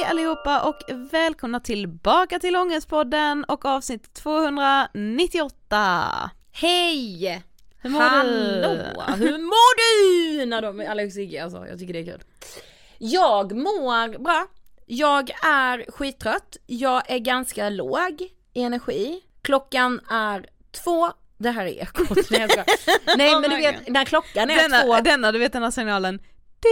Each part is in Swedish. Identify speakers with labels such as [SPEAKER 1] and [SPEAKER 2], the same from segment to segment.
[SPEAKER 1] Hej allihopa och välkomna tillbaka till Ångestpodden och avsnitt 298.
[SPEAKER 2] Hej!
[SPEAKER 1] Hur mår
[SPEAKER 2] Hallå!
[SPEAKER 1] du?
[SPEAKER 2] Hur mår du? När de, Alex Sigge alltså, jag tycker det är kul. Jag mår bra. Jag är skittrött. Jag är ganska låg i energi. Klockan är två. Det här är ekot. Nej, jag. Nej men du vet när klockan är
[SPEAKER 1] Denna,
[SPEAKER 2] två.
[SPEAKER 1] denna, du vet den här signalen.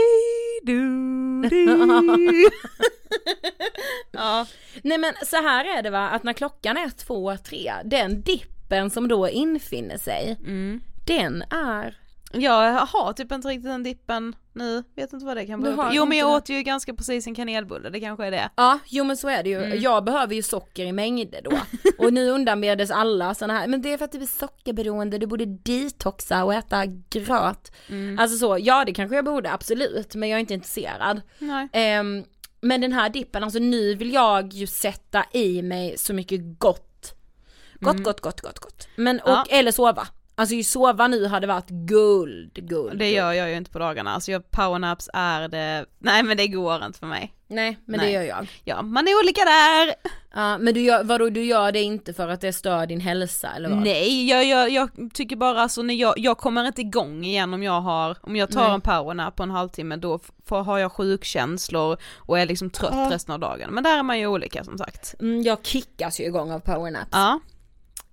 [SPEAKER 1] Ja.
[SPEAKER 2] Nej men så här är det va, att när klockan är två, tre, den dippen som då infinner sig,
[SPEAKER 1] Mm.
[SPEAKER 2] den är
[SPEAKER 1] Jag har typ inte riktigt den dippen nu, vet inte vad det kan bero på. Jo men jag åt ju ganska precis en kanelbulle, det kanske är det.
[SPEAKER 2] Ja, jo men så är det ju.
[SPEAKER 1] Mm.
[SPEAKER 2] Jag behöver ju socker i mängder då. Och nu undanbedes alla sådana här, men det är för att du är sockerberoende, du borde detoxa och äta gröt.
[SPEAKER 1] Mm.
[SPEAKER 2] Alltså så, ja det kanske jag borde, absolut, men jag är inte intresserad.
[SPEAKER 1] Nej.
[SPEAKER 2] Ehm, men den här dippen, alltså nu vill jag ju sätta i mig så mycket gott. Gott, gott, gott, gott, gott. Men, och,
[SPEAKER 1] Mm. Ja.
[SPEAKER 2] eller sova. Alltså sova nu hade varit guld, guld.
[SPEAKER 1] Det gör jag ju inte på dagarna, alltså jag, powernaps är det, nej men det går inte för mig.
[SPEAKER 2] Nej, men
[SPEAKER 1] Nej.
[SPEAKER 2] det gör jag.
[SPEAKER 1] Ja, man är olika där!
[SPEAKER 2] Ja, men du gör, vadå, du gör det inte för att det stör din hälsa eller vad?
[SPEAKER 1] Nej, jag, jag, jag tycker bara alltså när jag, jag kommer inte igång igen om jag har, om jag tar
[SPEAKER 2] Nej.
[SPEAKER 1] en powernap på en halvtimme då får, har jag sjukkänslor och är liksom trött
[SPEAKER 2] Ja.
[SPEAKER 1] resten av dagen. Men där är man ju olika som sagt.
[SPEAKER 2] Mm, jag kickas ju igång av powernaps.
[SPEAKER 1] Ja.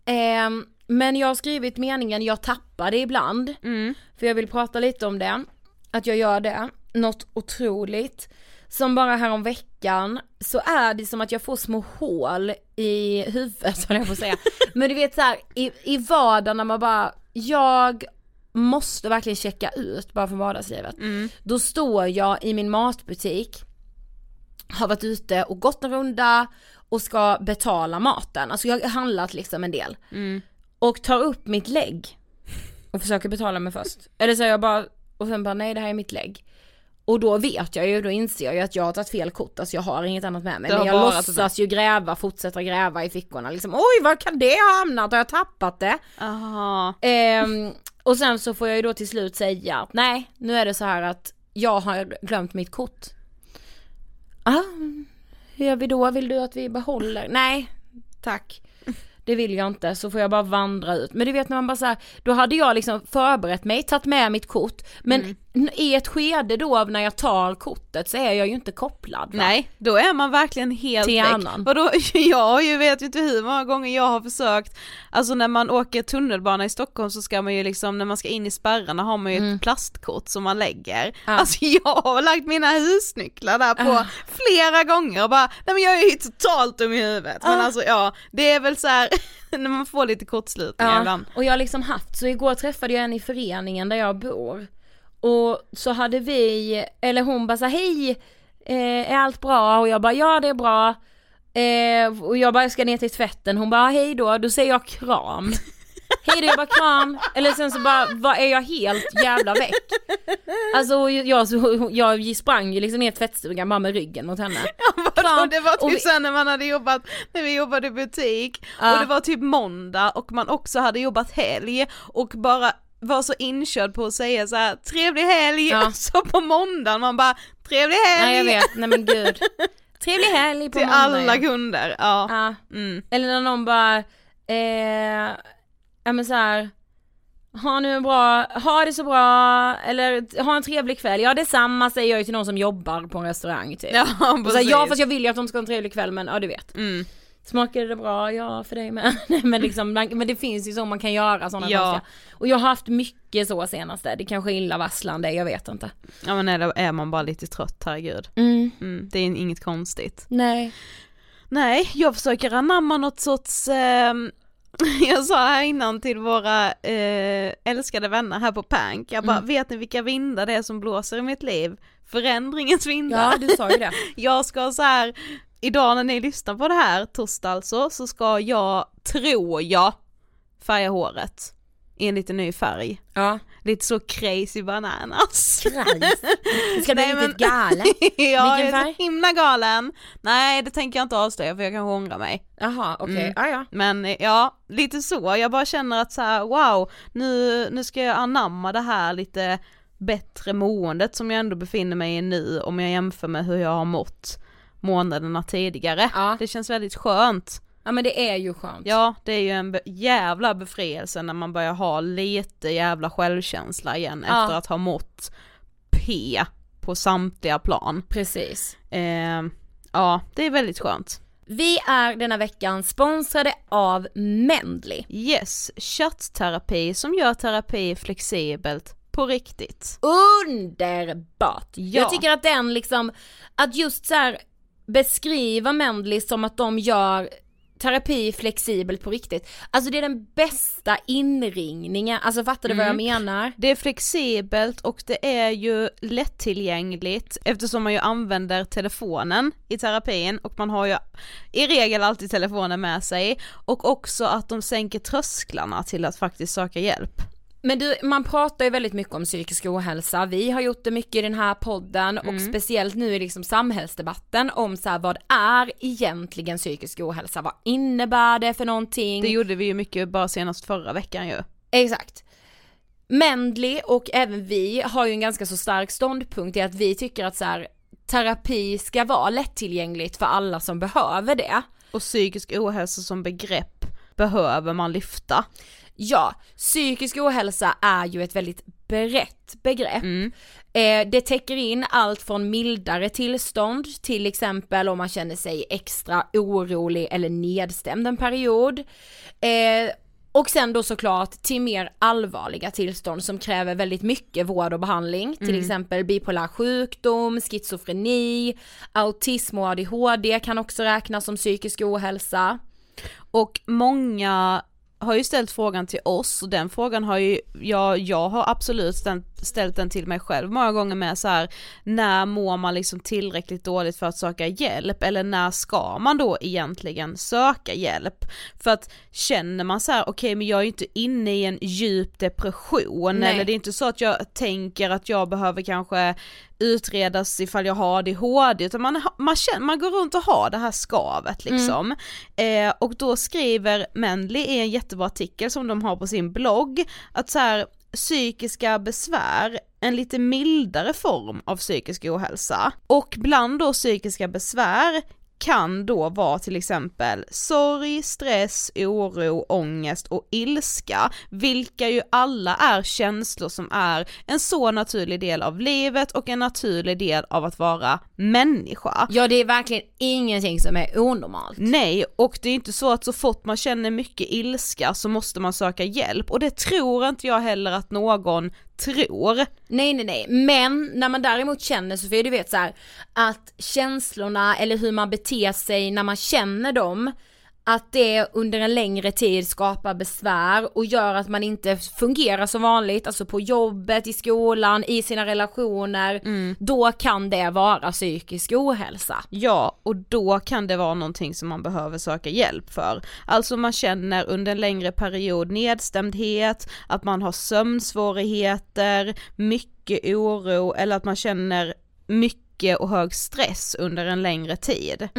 [SPEAKER 2] Ehm, men jag har skrivit meningen jag tappar det ibland.
[SPEAKER 1] Mm.
[SPEAKER 2] För jag vill prata lite om det. Att jag gör det. Något otroligt. Som bara här om veckan så är det som att jag får små hål i huvudet höll jag att säga. Men du vet så här, i, i vardagen när man bara, jag måste verkligen checka ut bara från vardagslivet.
[SPEAKER 1] Mm.
[SPEAKER 2] Då står jag i min matbutik, har varit ute och gått en runda och ska betala maten. Alltså jag har handlat liksom en del.
[SPEAKER 1] Mm.
[SPEAKER 2] Och tar upp mitt lägg och försöker betala mig först. Eller så jag bara, och sen bara nej det här är mitt lägg. Och då vet jag ju, då inser jag ju att jag har tagit fel kort, alltså jag har inget annat med mig. Men jag låtsas ju gräva, fortsätta gräva i fickorna liksom. Oj var kan det ha hamnat? Har jag tappat det?
[SPEAKER 1] Aha.
[SPEAKER 2] Ehm, och sen så får jag ju då till slut säga att nej, nu är det så här att jag har glömt mitt kort. Ah, hur gör vi då? Vill du att vi behåller? Nej, tack. Det vill jag inte, så får jag bara vandra ut. Men du vet när man bara så här, då hade jag liksom förberett mig, tagit med mitt kort. Men
[SPEAKER 1] Mm.
[SPEAKER 2] i ett skede då av när jag tar kortet så är jag ju inte kopplad. Va?
[SPEAKER 1] Nej, då är man verkligen helt
[SPEAKER 2] Till
[SPEAKER 1] väck.
[SPEAKER 2] annan.
[SPEAKER 1] Vadå, jag ju vet ju inte hur många gånger jag har försökt, alltså när man åker tunnelbana i Stockholm så ska man ju liksom, när man ska in i spärrarna har man ju ett plastkort som man lägger.
[SPEAKER 2] Mm. Ja.
[SPEAKER 1] Alltså jag har lagt mina husnycklar där på
[SPEAKER 2] Ah.
[SPEAKER 1] flera gånger och bara, nej men jag är ju totalt dum i huvudet. Men
[SPEAKER 2] Ah.
[SPEAKER 1] alltså ja, det är väl så här när man får lite kortslutningar
[SPEAKER 2] Ja,
[SPEAKER 1] ibland.
[SPEAKER 2] och jag har liksom haft, så igår träffade jag en i föreningen där jag bor. Och så hade vi, eller hon bara så hej, eh, är allt bra? Och jag bara, ja det är bra. Eh, och jag bara, ska ner till tvätten, hon bara, hej då, då säger jag kram. Hej då, jag bara kram. Eller sen så bara, vad är jag helt jävla väck? Alltså jag, så, jag sprang ju liksom ner till tvättstugan bara med ryggen mot henne.
[SPEAKER 1] Vadå,
[SPEAKER 2] Kram.
[SPEAKER 1] det var
[SPEAKER 2] Och
[SPEAKER 1] typ
[SPEAKER 2] vi-
[SPEAKER 1] sen när man hade jobbat, när vi jobbade i butik
[SPEAKER 2] Ja.
[SPEAKER 1] och det var typ måndag och man också hade jobbat helg och bara var så inkörd på att säga så här trevlig helg,
[SPEAKER 2] Ja.
[SPEAKER 1] så på måndagen man bara trevlig helg
[SPEAKER 2] Nej jag vet, nej men gud. Trevlig helg på
[SPEAKER 1] till
[SPEAKER 2] måndag,
[SPEAKER 1] alla
[SPEAKER 2] ja.
[SPEAKER 1] kunder. Ja.
[SPEAKER 2] Ja.
[SPEAKER 1] Mm.
[SPEAKER 2] Eller när någon bara, eh, ja men så här. Ha nu en bra, ha det så bra, eller ha en trevlig kväll. Ja detsamma säger jag ju till någon som jobbar på en restaurang typ.
[SPEAKER 1] Ja,
[SPEAKER 2] och så här,
[SPEAKER 1] precis.
[SPEAKER 2] ja fast jag vill ju att de ska ha en trevlig kväll men ja du vet.
[SPEAKER 1] Mm.
[SPEAKER 2] Smakade det bra? Ja för dig med. Nej, men liksom, men det finns ju så man kan göra sådana
[SPEAKER 1] Ja.
[SPEAKER 2] konstiga. Och jag har haft mycket så senaste, det kanske är illavarslande, jag vet inte.
[SPEAKER 1] Ja men eller är man bara lite trött, herregud.
[SPEAKER 2] Mm.
[SPEAKER 1] Mm. Det är inget konstigt.
[SPEAKER 2] Nej.
[SPEAKER 1] Nej, jag försöker anamma något sorts, eh, Jag sa här innan till våra eh, älskade vänner här på Pank, jag bara,
[SPEAKER 2] Mm.
[SPEAKER 1] vet ni vilka vindar det är som blåser i mitt liv? Förändringens vindar.
[SPEAKER 2] Ja, du sa ju det.
[SPEAKER 1] Jag ska så här, idag när ni lyssnar på det här, torsdag alltså, så ska jag, tror jag, färga håret i en lite ny färg.
[SPEAKER 2] Ja.
[SPEAKER 1] Lite så crazy bananas.
[SPEAKER 2] Du ska bli riktigt galen.
[SPEAKER 1] jag är
[SPEAKER 2] Vilken
[SPEAKER 1] så himla galen. Nej det tänker jag inte avslöja för jag kanske ångrar mig.
[SPEAKER 2] Jaha, okej,
[SPEAKER 1] Mm.
[SPEAKER 2] ja ja.
[SPEAKER 1] Men ja, lite så. Jag bara känner att så här, wow, nu, nu ska jag anamma det här lite bättre måendet som jag ändå befinner mig i nu om jag jämför med hur jag har mått månaderna tidigare.
[SPEAKER 2] Ja.
[SPEAKER 1] Det känns väldigt skönt.
[SPEAKER 2] Ja men det är ju skönt.
[SPEAKER 1] Ja, det är ju en be- jävla befrielse när man börjar ha lite jävla självkänsla igen
[SPEAKER 2] Ja.
[SPEAKER 1] efter att ha mått P på samtliga plan.
[SPEAKER 2] Precis.
[SPEAKER 1] Eh, ja, det är väldigt skönt.
[SPEAKER 2] Vi är denna veckan sponsrade av Mendly.
[SPEAKER 1] Yes, köttterapi som gör terapi flexibelt på riktigt.
[SPEAKER 2] Underbart!
[SPEAKER 1] Ja.
[SPEAKER 2] Jag tycker att den liksom, att just så här beskriva Mendly som att de gör terapi flexibelt på riktigt. Alltså det är den bästa inringningen, alltså fattar du vad jag menar?
[SPEAKER 1] Det är flexibelt och det är ju lättillgängligt eftersom man ju använder telefonen i terapin och man har ju i regel alltid telefonen med sig och också att de sänker trösklarna till att faktiskt söka hjälp.
[SPEAKER 2] Men du, man pratar ju väldigt mycket om psykisk ohälsa, vi har gjort det mycket i den här podden och speciellt nu i liksom samhällsdebatten om så här, vad är egentligen psykisk ohälsa, vad innebär det för någonting?
[SPEAKER 1] Det gjorde vi ju mycket bara senast förra veckan ju.
[SPEAKER 2] Exakt. Mendley och även vi har ju en ganska så stark ståndpunkt i att vi tycker att så här, terapi ska vara lättillgängligt för alla som behöver det.
[SPEAKER 1] Och psykisk ohälsa som begrepp behöver man lyfta.
[SPEAKER 2] Ja, psykisk ohälsa är ju ett väldigt brett begrepp.
[SPEAKER 1] Mm.
[SPEAKER 2] Eh, det täcker in allt från mildare tillstånd, till exempel om man känner sig extra orolig eller nedstämd en period. Eh, och sen då såklart till mer allvarliga tillstånd som kräver väldigt mycket vård och behandling, till exempel bipolär sjukdom, schizofreni, autism och ADHD kan också räknas som psykisk ohälsa.
[SPEAKER 1] Och många har ju ställt frågan till oss och den frågan har ju, jag, jag har absolut ställt, den till mig själv många gånger med så här, när mår man liksom tillräckligt dåligt för att söka hjälp eller när ska man då egentligen söka hjälp? För att känner man så här, okej men jag är ju inte inne i en djup depression
[SPEAKER 2] Nej.
[SPEAKER 1] eller det är inte så att jag tänker att jag behöver kanske utredas ifall jag har ADHD utan man, man, känner, man går runt och har det här skavet liksom. Eh, och då skriver Mendley i en jättebra artikel som de har på sin blogg att så här psykiska besvär, en lite mildare form av psykisk ohälsa. Och bland då psykiska besvär kan då vara till exempel sorg, stress, oro, ångest och ilska, vilka ju alla är känslor som är en så naturlig del av livet och en naturlig del av att vara människa.
[SPEAKER 2] Ja det är verkligen ingenting som är onormalt.
[SPEAKER 1] Nej, och det är inte så att så fort man känner mycket ilska så måste man söka hjälp och det tror inte jag heller att någon tror.
[SPEAKER 2] Nej nej nej, men när man däremot känner så, du vet så här, att känslorna eller hur man beter sig när man känner dem, att det under en längre tid skapar besvär och gör att man inte fungerar som vanligt, alltså på jobbet, i skolan, i sina relationer, då kan det vara psykisk ohälsa.
[SPEAKER 1] Ja, och då kan det vara någonting som man behöver söka hjälp för. Alltså man känner under en längre period nedstämdhet, att man har sömnsvårigheter, mycket oro eller att man känner mycket och hög stress under en längre tid.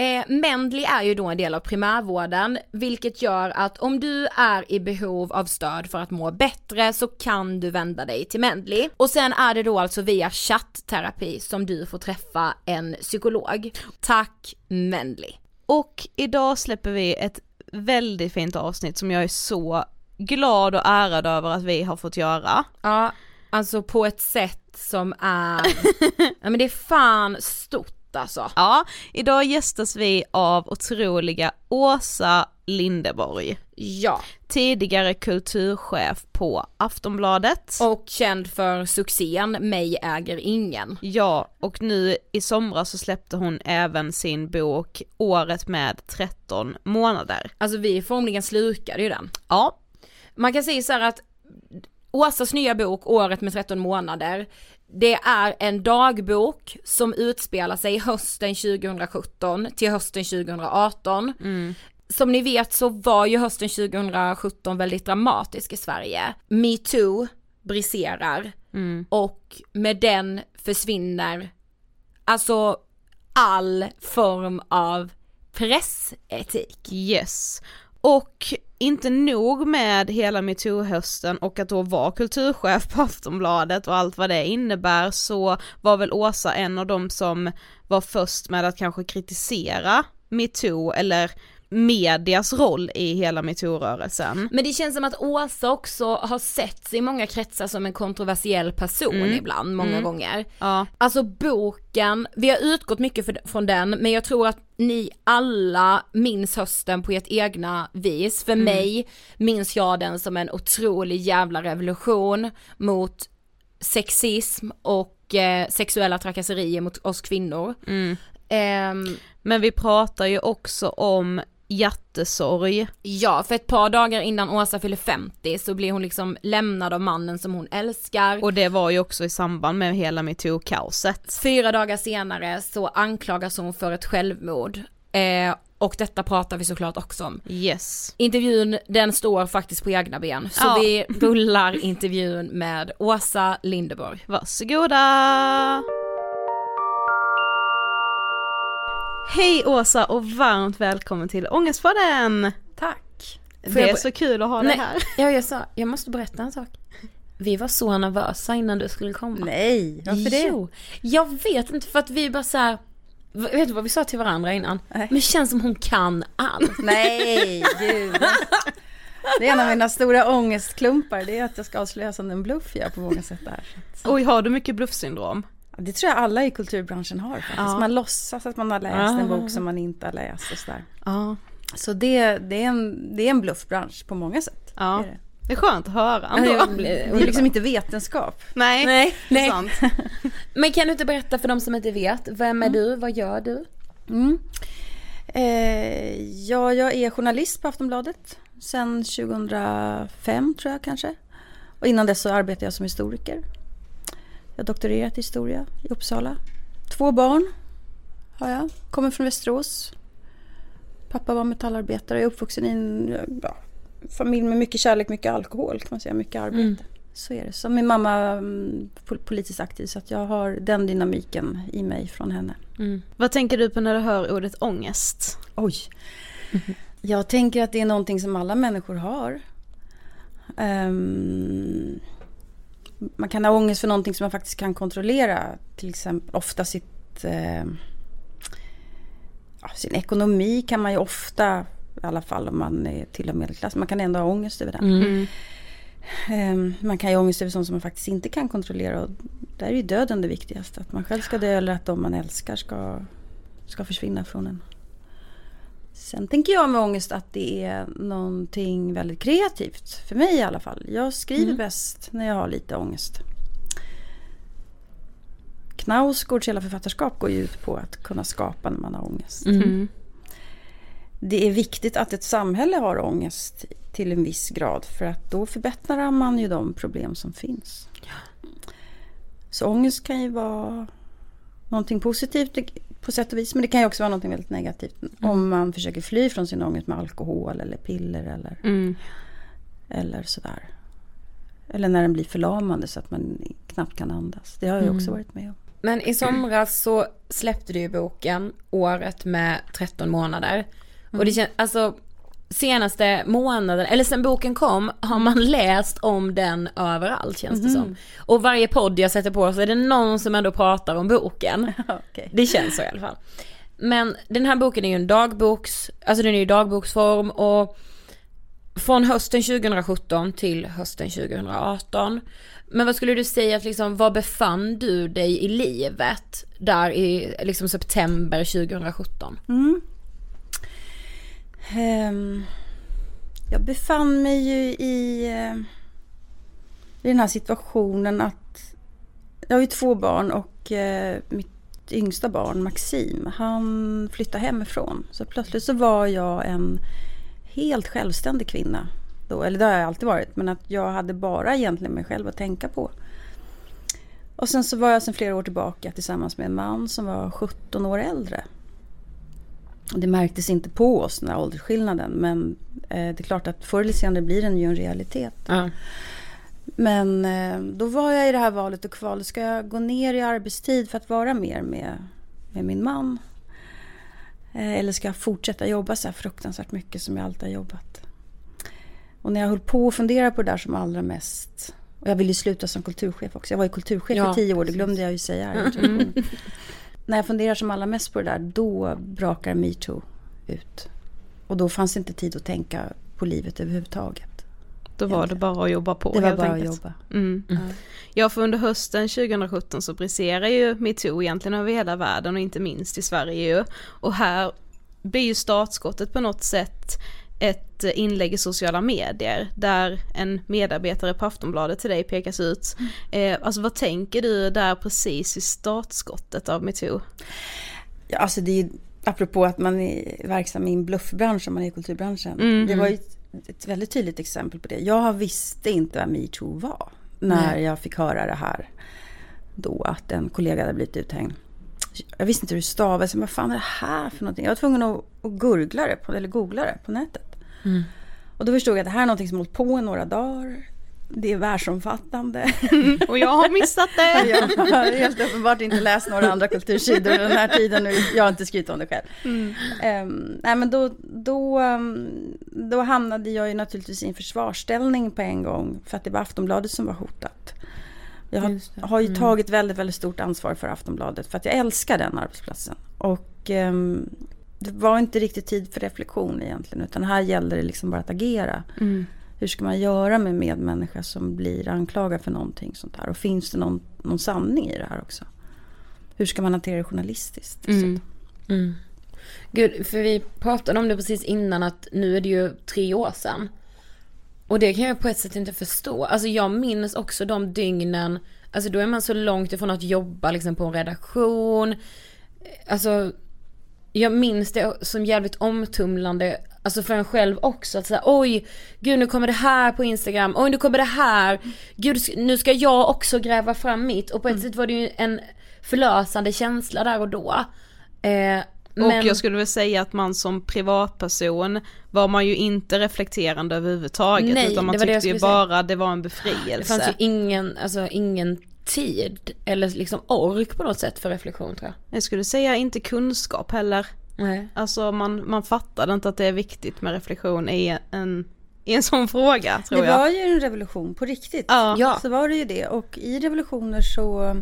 [SPEAKER 2] Eh, Mendley är ju då en del av primärvården, vilket gör att om du är i behov av stöd för att må bättre så kan du vända dig till Mendley. Och sen är det då alltså via chattterapi som du får träffa en psykolog. Tack Mendley.
[SPEAKER 1] Och idag släpper vi ett väldigt fint avsnitt som jag är så glad och ärad över att vi har fått göra.
[SPEAKER 2] Ja, alltså på ett sätt som är, ja men det är fan stort alltså.
[SPEAKER 1] Ja, idag gästas vi av otroliga Åsa Lindeborg.
[SPEAKER 2] Ja.
[SPEAKER 1] Tidigare kulturchef på Aftonbladet.
[SPEAKER 2] Och känd för succén Mig äger ingen.
[SPEAKER 1] Ja, och nu i somras så släppte hon även sin bok Året med 13 månader.
[SPEAKER 2] Alltså vi formligen slukade ju den.
[SPEAKER 1] Ja.
[SPEAKER 2] Man kan säga så här att Åsas nya bok Året med 13 månader det är en dagbok som utspelar sig hösten 2017 till hösten 2018.
[SPEAKER 1] Mm.
[SPEAKER 2] Som ni vet så var ju hösten 2017 väldigt dramatisk i Sverige. Metoo briserar
[SPEAKER 1] Mm.
[SPEAKER 2] och med den försvinner alltså all form av pressetik.
[SPEAKER 1] Yes. Och inte nog med hela metoo-hösten och att då vara kulturchef på Aftonbladet och allt vad det innebär så var väl Åsa en av de som var först med att kanske kritisera metoo eller medias roll i hela metoo-rörelsen.
[SPEAKER 2] Men det känns som att Åsa också har setts i många kretsar som en kontroversiell person
[SPEAKER 1] Mm.
[SPEAKER 2] ibland, många gånger.
[SPEAKER 1] Ja.
[SPEAKER 2] Alltså boken, vi har utgått mycket för, från den, men jag tror att ni alla minns hösten på ert egna vis. För mig minns jag den som en otrolig jävla revolution mot sexism och eh, sexuella trakasserier mot oss kvinnor. Ehm,
[SPEAKER 1] Men vi pratar ju också om hjärtesorg.
[SPEAKER 2] Ja, för ett par dagar innan Åsa fyller 50 så blir hon liksom lämnad av mannen som hon älskar.
[SPEAKER 1] Och det var ju också i samband med hela metoo-kaoset.
[SPEAKER 2] Fyra dagar senare så anklagas hon för ett självmord. Eh, och detta pratar vi såklart också om.
[SPEAKER 1] Yes.
[SPEAKER 2] Intervjun den står faktiskt på egna ben. Så
[SPEAKER 1] Ja.
[SPEAKER 2] vi rullar intervjun med Åsa Lindeborg.
[SPEAKER 1] Varsågoda! Hej Åsa och varmt välkommen till Ångestpodden!
[SPEAKER 2] Tack.
[SPEAKER 1] Det är så kul att ha dig
[SPEAKER 2] Nej,
[SPEAKER 1] här.
[SPEAKER 2] ja, jag sa, jag måste berätta en sak. Vi var så nervösa innan du skulle komma.
[SPEAKER 3] Nej, varför det?
[SPEAKER 2] Jo, jag vet inte för att vi bara så här. vet du vad vi sa till varandra innan?
[SPEAKER 3] Nej.
[SPEAKER 2] Men det känns som hon kan allt.
[SPEAKER 3] Nej, gud. Det är en av mina stora ångestklumpar, det är att jag ska avslöja som en bluff jag på många sätt där.
[SPEAKER 1] Oj, har du mycket bluffsyndrom?
[SPEAKER 3] Det tror jag alla i kulturbranschen har faktiskt.
[SPEAKER 1] Ja.
[SPEAKER 3] Man låtsas att man har läst
[SPEAKER 1] Ah.
[SPEAKER 3] en bok som man inte har läst och sådär.
[SPEAKER 1] Ja.
[SPEAKER 3] Så det, det, är en, det är en bluffbransch på många sätt.
[SPEAKER 1] Ja.
[SPEAKER 3] Det är det.
[SPEAKER 1] Det är skönt att höra
[SPEAKER 2] Ja,
[SPEAKER 1] ändå.
[SPEAKER 3] det är liksom inte vetenskap.
[SPEAKER 1] Nej,
[SPEAKER 2] Nej,
[SPEAKER 1] det är
[SPEAKER 2] nej.
[SPEAKER 1] sant.
[SPEAKER 2] Men kan du inte berätta för de som inte vet, vem är du, vad gör du?
[SPEAKER 3] Mm. Eh, ja, jag är journalist på Aftonbladet sen 2005 tror jag kanske. Och innan dess så arbetade jag som historiker. Jag har doktorerat i historia i Uppsala. Två barn har jag. Kommer från Västerås. Pappa var metallarbetare. Jag är uppvuxen i en ja, familj med mycket kärlek, mycket alkohol kan man säga. Mycket arbete. Så är det. Så min mamma mm, pol- politiskt aktiv så att jag har den dynamiken i mig från henne.
[SPEAKER 1] Vad tänker du på när du hör ordet ångest?
[SPEAKER 3] Oj. Jag tänker att det är någonting som alla människor har. Ehm, man kan ha ångest för någonting som man faktiskt kan kontrollera. Till exempel ofta sitt, eh, ja, sin ekonomi kan man ju ofta, i alla fall om man är till och medelklass, man kan ändå ha ångest över den. Ehm, man kan ju ha ångest över sånt som man faktiskt inte kan kontrollera. Och där är ju döden det viktigaste. Att man själv ska dö eller att de man älskar ska, ska försvinna från en. Sen tänker jag med ångest att det är någonting väldigt kreativt. För mig i alla fall. Jag skriver bäst när jag har lite ångest. Knausgårds hela författarskap går ju ut på att kunna skapa när man har ångest. Det är viktigt att ett samhälle har ångest till en viss grad för att då förbättrar man ju de problem som finns. Så ångest kan ju vara någonting positivt på sätt och vis men det kan ju också vara någonting väldigt negativt om man försöker fly från sin ångest med alkohol eller piller eller, eller sådär. Eller när den blir förlamande så att man knappt kan andas. Det har jag också varit med om.
[SPEAKER 2] Men i somras så släppte du ju boken Året med 13 månader. Och det känns, alltså senaste månaden, eller sen boken kom, har man läst om den överallt känns det som. Och varje podd jag sätter på så är det någon som ändå pratar om boken.
[SPEAKER 3] Okej.
[SPEAKER 2] Det känns så i alla fall. Men den här boken är ju en dagboks, alltså den är ju dagboksform och från hösten 2017 till hösten 2018. Men vad skulle du säga att liksom, var befann du dig i livet där i liksom september 2017?
[SPEAKER 3] Mm. Um, jag befann mig ju i, uh, i den här situationen att jag har ju två barn och uh, mitt yngsta barn Maxim, han flyttade hemifrån. Så plötsligt så var jag en helt självständig kvinna. Då, eller det har jag alltid varit, men att jag hade bara egentligen mig själv att tänka på. Och sen så var jag sedan flera år tillbaka tillsammans med en man som var 17 år äldre. Det märktes inte på oss, den här åldersskillnaden, men eh, det är klart att förr eller senare blir den ju en realitet.
[SPEAKER 2] Ja.
[SPEAKER 3] Men eh, då var jag i det här valet och kvalet. Ska jag gå ner i arbetstid för att vara mer med, med min man? Eh, eller ska jag fortsätta jobba så här fruktansvärt mycket som jag alltid har jobbat? Och när jag höll på att fundera på det där som allra mest och jag ville ju sluta som kulturchef också. Jag var ju kulturchef ja, i tio år, det glömde jag ju säga här. När jag funderar som allra mest på det där, då brakar metoo ut. Och då fanns det inte tid att tänka på livet överhuvudtaget.
[SPEAKER 1] Då var det bara att jobba på
[SPEAKER 3] Det var bara enkelt. att jobba.
[SPEAKER 1] Mm. Mm. Ja, för under hösten 2017 så briserar ju metoo egentligen över hela världen och inte minst i Sverige ju. Och här blir ju startskottet på något sätt ett inlägg i sociala medier där en medarbetare på Aftonbladet till dig pekas ut. Mm. Eh, alltså vad tänker du där precis i startskottet av metoo?
[SPEAKER 3] Ja, alltså det är ju apropå att man är verksam i en bluffbransch om man är i kulturbranschen. Mm. Det var ju ett väldigt tydligt exempel på det. Jag visste inte vad metoo var när Nej. jag fick höra det här då att en kollega hade blivit uthängd. Jag visste inte hur det stavades. Vad fan är det här för någonting? Jag var tvungen att, att gurgla det, på, eller googla det på nätet. Mm. Och då förstod jag att det här är någonting som hållit på i några dagar. Det är världsomfattande.
[SPEAKER 1] Och jag har missat det.
[SPEAKER 3] jag har helt uppenbart inte läst några andra kultursidor den här tiden. Nu. Jag har inte skrivit om det själv. Mm. Um, nej, men då, då, um, då hamnade jag ju naturligtvis i en försvarsställning på en gång. För att det var Aftonbladet som var hotat. Jag har, har ju mm. tagit väldigt, väldigt stort ansvar för Aftonbladet. För att jag älskar den arbetsplatsen. Och um, det var inte riktigt tid för reflektion egentligen. Utan här gällde det liksom bara att agera. Mm. Hur ska man göra med medmänniska som blir anklagad för någonting sånt här? Och finns det någon, någon sanning i det här också? Hur ska man hantera det journalistiskt?
[SPEAKER 2] Mm. Mm. Gud, för vi pratade om det precis innan att nu är det ju tre år sedan. Och det kan jag på ett sätt inte förstå. Alltså jag minns också de dygnen, alltså då är man så långt ifrån att jobba liksom på en redaktion. Alltså jag minns det som jävligt omtumlande, alltså för en själv också att säga oj, gud nu kommer det här på Instagram, oj nu kommer det här, gud nu ska jag också gräva fram mitt och på ett mm. sätt var det ju en förlösande känsla där och då. Eh,
[SPEAKER 1] men... Och jag skulle väl säga att man som privatperson var man ju inte reflekterande överhuvudtaget Nej, utan man tyckte ju bara säga. det var en befrielse. Det
[SPEAKER 2] fanns ju ingen, alltså ingen tid eller liksom ork på något sätt för reflektion tror jag.
[SPEAKER 1] Jag skulle säga inte kunskap heller. Nej. Alltså man, man fattade inte att det är viktigt med reflektion i en, i en sån fråga tror
[SPEAKER 3] jag. Det var ju en revolution på riktigt. Ja. ja. Så var det ju det och i revolutioner så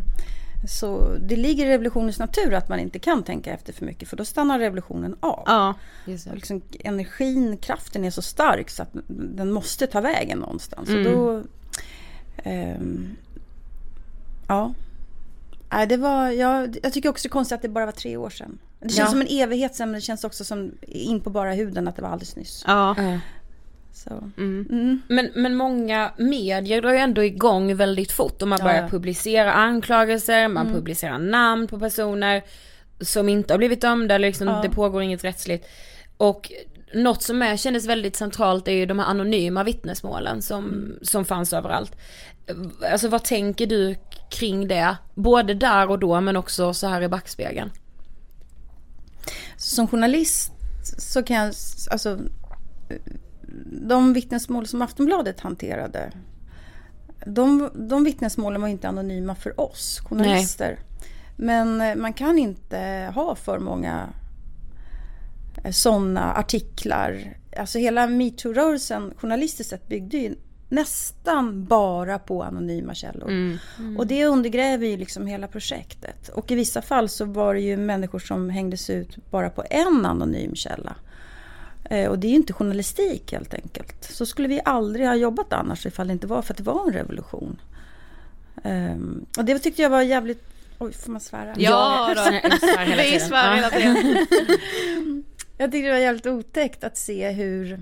[SPEAKER 3] så det ligger i revolutionens natur att man inte kan tänka efter för mycket för då stannar revolutionen av. Ja, liksom, energin, kraften är så stark så att den måste ta vägen någonstans. Mm. Och då, um, Ja. Nej, det var, jag, jag tycker också det är konstigt att det bara var tre år sedan. Det känns ja. som en evighet sen men det känns också som in på bara huden att det var alldeles nyss. Ja.
[SPEAKER 2] Så. Mm. Mm. Men, men många medier drar ju ändå igång väldigt fort och man börjar ja. publicera anklagelser, man mm. publicerar namn på personer som inte har blivit dömda, eller liksom, ja. det pågår inget rättsligt. Och något som är, kändes väldigt centralt är ju de här anonyma vittnesmålen som, som fanns överallt. Alltså vad tänker du kring det? Både där och då men också så här i backspegeln.
[SPEAKER 3] Som journalist så kan jag, alltså de vittnesmål som Aftonbladet hanterade de, de vittnesmålen var inte anonyma för oss journalister. Nej. Men eh, man kan inte ha för många sådana artiklar. Alltså hela metoo-rörelsen journalistiskt sett byggde ju nästan bara på anonyma källor. Mm. Mm. Och det undergräver ju liksom hela projektet. Och i vissa fall så var det ju människor som hängdes ut bara på en anonym källa. Eh, och det är ju inte journalistik helt enkelt. Så skulle vi aldrig ha jobbat annars ifall det inte var för att det var en revolution. Um, och det tyckte jag var jävligt... Oj, får man svära?
[SPEAKER 1] Ja, då.
[SPEAKER 4] Vi
[SPEAKER 1] svär hela tiden.
[SPEAKER 3] jag tyckte det var jävligt otäckt att se hur,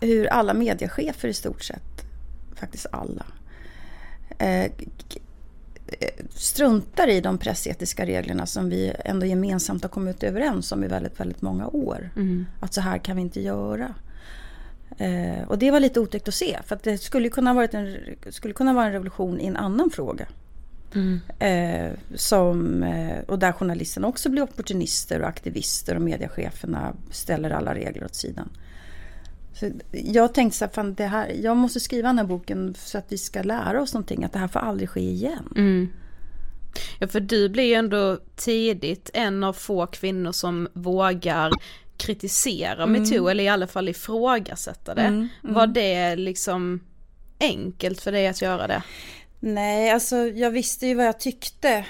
[SPEAKER 3] hur alla mediechefer i stort sett, faktiskt alla, eh, struntar i de pressetiska reglerna som vi ändå gemensamt har kommit överens om i väldigt, väldigt många år. Mm. Att så här kan vi inte göra. Eh, och det var lite otäckt att se för att det skulle kunna, varit en, skulle kunna vara en revolution i en annan fråga. Mm. Eh, som, eh, och där journalisterna också blir opportunister och aktivister och mediecheferna ställer alla regler åt sidan. Så jag tänkte så här, fan det här, jag måste skriva den här boken så att vi ska lära oss någonting, att det här får aldrig ske igen.
[SPEAKER 1] Mm. Ja för du blir ju ändå tidigt en av få kvinnor som vågar kritisera mm. metoo eller i alla fall ifrågasätta det. Mm. Mm. Var det liksom enkelt för dig att göra det?
[SPEAKER 3] Nej, alltså jag visste ju vad jag tyckte.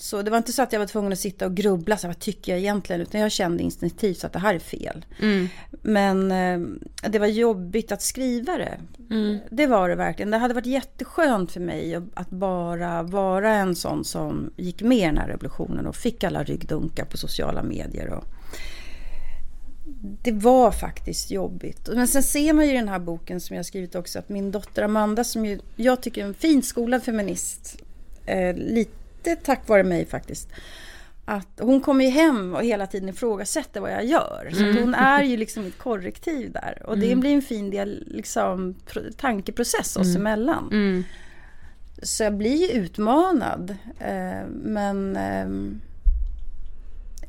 [SPEAKER 3] Så det var inte så att jag var tvungen att sitta och grubbla, så vad tycker jag egentligen? Utan jag kände instinktivt att det här är fel. Mm. Men eh, det var jobbigt att skriva det. Mm. Det var det verkligen. Det hade varit jätteskönt för mig att bara vara en sån som gick med i den här revolutionen och fick alla ryggdunkar på sociala medier. Och, det var faktiskt jobbigt. Men sen ser man ju i den här boken som jag skrivit också att min dotter Amanda som ju, jag tycker är en finskolad feminist, eh, lite tack vare mig faktiskt. Att hon kommer ju hem och hela tiden ifrågasätter vad jag gör. Så mm. hon är ju liksom ett korrektiv där. Och det mm. blir en fin del, liksom, tankeprocess oss mm. emellan. Mm. Så jag blir ju utmanad. Eh, men eh,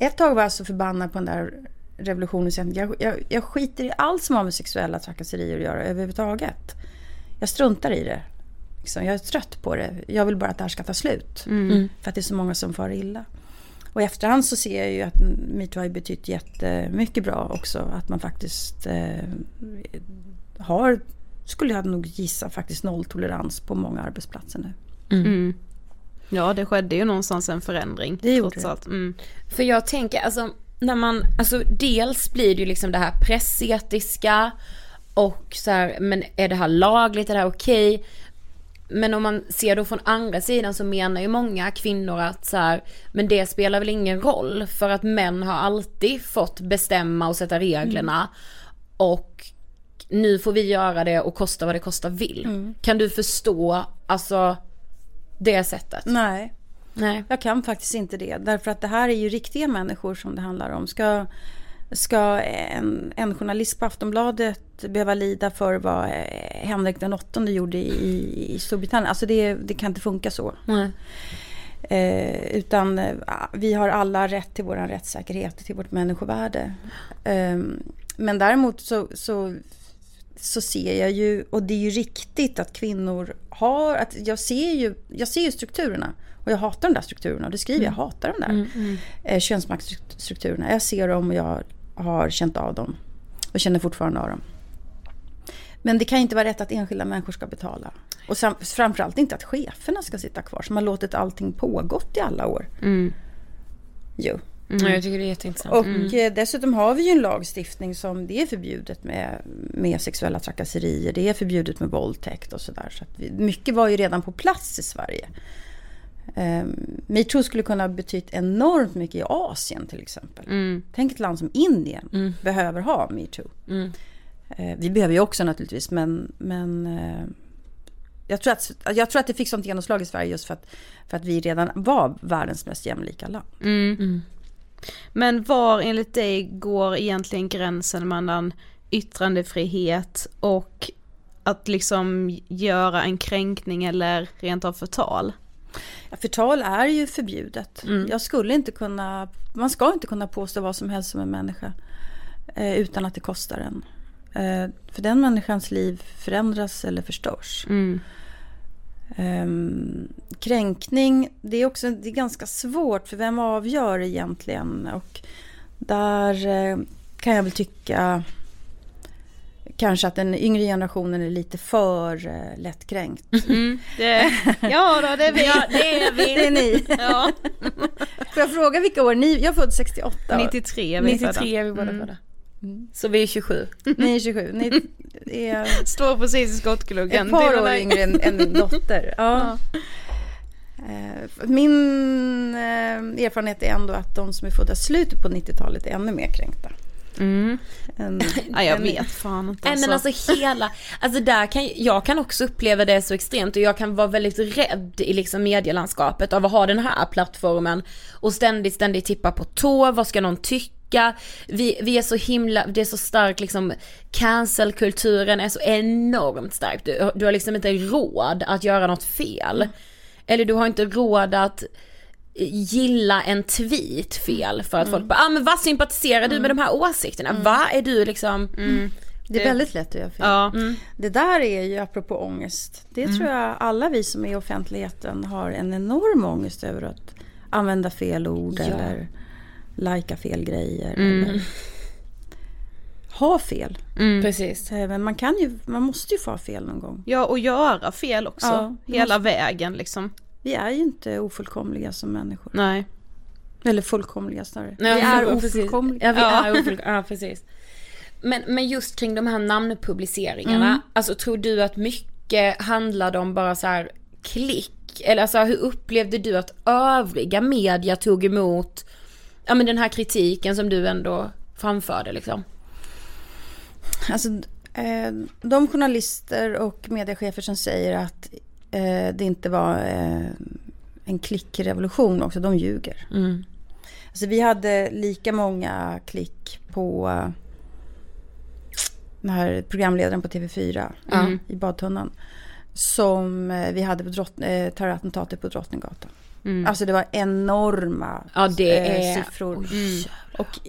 [SPEAKER 3] ett tag var jag så förbannad på den där revolutionen. Jag, jag, jag skiter i allt som har med sexuella trakasserier att göra överhuvudtaget. Jag struntar i det. Liksom, jag är trött på det. Jag vill bara att det här ska ta slut. Mm. mm. För att det är så många som far illa. Och i efterhand så ser jag ju att metoo har betytt jättemycket bra också. Att man faktiskt eh, har, skulle jag nog gissa, faktiskt nolltolerans på många arbetsplatser nu.
[SPEAKER 1] Mm. Mm. Ja det skedde ju någonstans en förändring.
[SPEAKER 3] Det gjorde det.
[SPEAKER 5] Mm. För jag tänker, alltså när man, alltså dels blir det ju liksom det här pressetiska och så här, men är det här lagligt, är det här okej? Okay? Men om man ser då från andra sidan så menar ju många kvinnor att så här, men det spelar väl ingen roll för att män har alltid fått bestämma och sätta reglerna mm. och nu får vi göra det och kosta vad det kostar vill. Mm. Kan du förstå, alltså det sättet?
[SPEAKER 3] Nej. Nej. Jag kan faktiskt inte det. Därför att det här är ju riktiga människor som det handlar om. Ska, ska en, en journalist på Aftonbladet behöva lida för vad eh, Henrik den åttonde gjorde i, i Storbritannien? Alltså det, det kan inte funka så. Nej. Eh, utan eh, vi har alla rätt till vår rättssäkerhet, till vårt människovärde. Eh, men däremot så, så, så ser jag ju, och det är ju riktigt att kvinnor har, att jag ser ju, jag ser ju strukturerna. Och jag hatar de där strukturerna. Och det skriver jag, jag mm. hatar de där mm, mm. Eh, könsmaktsstrukturerna. Jag ser dem och jag har känt av dem. Och känner fortfarande av dem. Men det kan inte vara rätt att enskilda människor ska betala. Och framförallt inte att cheferna ska sitta kvar som har låtit allting pågått i alla år. Mm. Jo.
[SPEAKER 5] Mm. Ja, jag tycker det är jätteintressant.
[SPEAKER 3] Och mm. Eh, dessutom har vi ju en lagstiftning som det är förbjudet med, med sexuella trakasserier. Det är förbjudet med våldtäkt och sådär. Så, så mycket var ju redan på plats i Sverige. Um, metoo skulle kunna ha betytt enormt mycket i Asien till exempel. Mm. Tänk ett land som Indien mm. behöver ha metoo. Mm. Uh, vi behöver ju också naturligtvis men, men uh, jag, tror att, jag tror att det fick sånt genomslag i Sverige just för att, för att vi redan var världens mest jämlika land.
[SPEAKER 1] Mm. Mm. Men var enligt dig går egentligen gränsen mellan yttrandefrihet och att liksom göra en kränkning eller rent av förtal?
[SPEAKER 3] Ja, förtal är ju förbjudet. Mm. Jag skulle inte kunna, man ska inte kunna påstå vad som helst om en människa eh, utan att det kostar en. Eh, för den människans liv förändras eller förstörs. Mm. Um, kränkning, det är också det är ganska svårt för vem avgör egentligen? Och där eh, kan jag väl tycka kanske att den yngre generationen är lite för uh, lättkränkt.
[SPEAKER 1] Mm, det, ja då, det är vi. Ja,
[SPEAKER 3] det är vi. Det är ni. Ja. Får jag fråga vilka år ni, jag är född 68.
[SPEAKER 1] 93 är vi
[SPEAKER 2] 93 är vi båda födda. Så vi är 27.
[SPEAKER 3] Ni är 27. Ni är
[SPEAKER 1] Står precis i skottgluggen.
[SPEAKER 3] ett par år yngre än, än min dotter. Ja. Eh, Min eh, erfarenhet är ändå att de som är födda slutet på 90-talet är ännu mer kränkta.
[SPEAKER 1] Mm.
[SPEAKER 3] Än,
[SPEAKER 1] Ja, jag
[SPEAKER 3] än-
[SPEAKER 1] vet fan inte.
[SPEAKER 2] Nej men alltså hela, alltså där kan, jag kan också uppleva det så extremt och jag kan vara väldigt rädd i liksom medielandskapet av att ha den här plattformen och ständigt, ständigt tippa på tå, vad ska någon tycka? Vi, vi är så himla, det är så starkt liksom, cancelkulturen är så enormt stark. Du, du har liksom inte råd att göra något fel. Eller du har inte råd att gilla en tweet fel för att folk bara, ah men vad sympatiserar du med de här åsikterna? Vad är du liksom?
[SPEAKER 3] Det är väldigt lätt att göra fel.
[SPEAKER 1] Ja.
[SPEAKER 3] Det där är ju apropå ångest. Det tror jag alla vi som är i offentligheten har en enorm ångest över att använda fel ord eller lajka fel grejer. Eller ha fel.
[SPEAKER 2] Precis.
[SPEAKER 3] Eh, Men man kan ju, man måste ju få ha fel någon gång.
[SPEAKER 1] ja, och göra fel också.
[SPEAKER 3] Ja,
[SPEAKER 1] Hela vägen liksom.
[SPEAKER 3] Vi är ju inte ofullkomliga som människor.
[SPEAKER 1] Nej.
[SPEAKER 3] Eller fullkomliga snarare.
[SPEAKER 2] Ja,
[SPEAKER 3] vi är ofullkomliga.
[SPEAKER 2] Ja, vi
[SPEAKER 1] Ja.
[SPEAKER 2] är ofullkomliga. Ja, precis. Men, men just kring de här namnpubliceringarna, alltså tror du att mycket handlade om bara så här klick? Eller alltså hur upplevde du att övriga media tog emot, ja men den här kritiken som du ändå framförde liksom?
[SPEAKER 3] Alltså, eh, de journalister och mediechefer som säger att eh, det inte var eh, en klickrevolution också, de ljuger. Alltså, vi hade lika många klick på eh, den här programledaren på TV4 i badtunnan. Som eh, vi hade på drott, eh, terrorattentatet på Drottninggatan. Alltså det var enorma
[SPEAKER 2] Ja det
[SPEAKER 3] eh,
[SPEAKER 2] är,
[SPEAKER 3] siffror.
[SPEAKER 2] Oj.
[SPEAKER 3] Och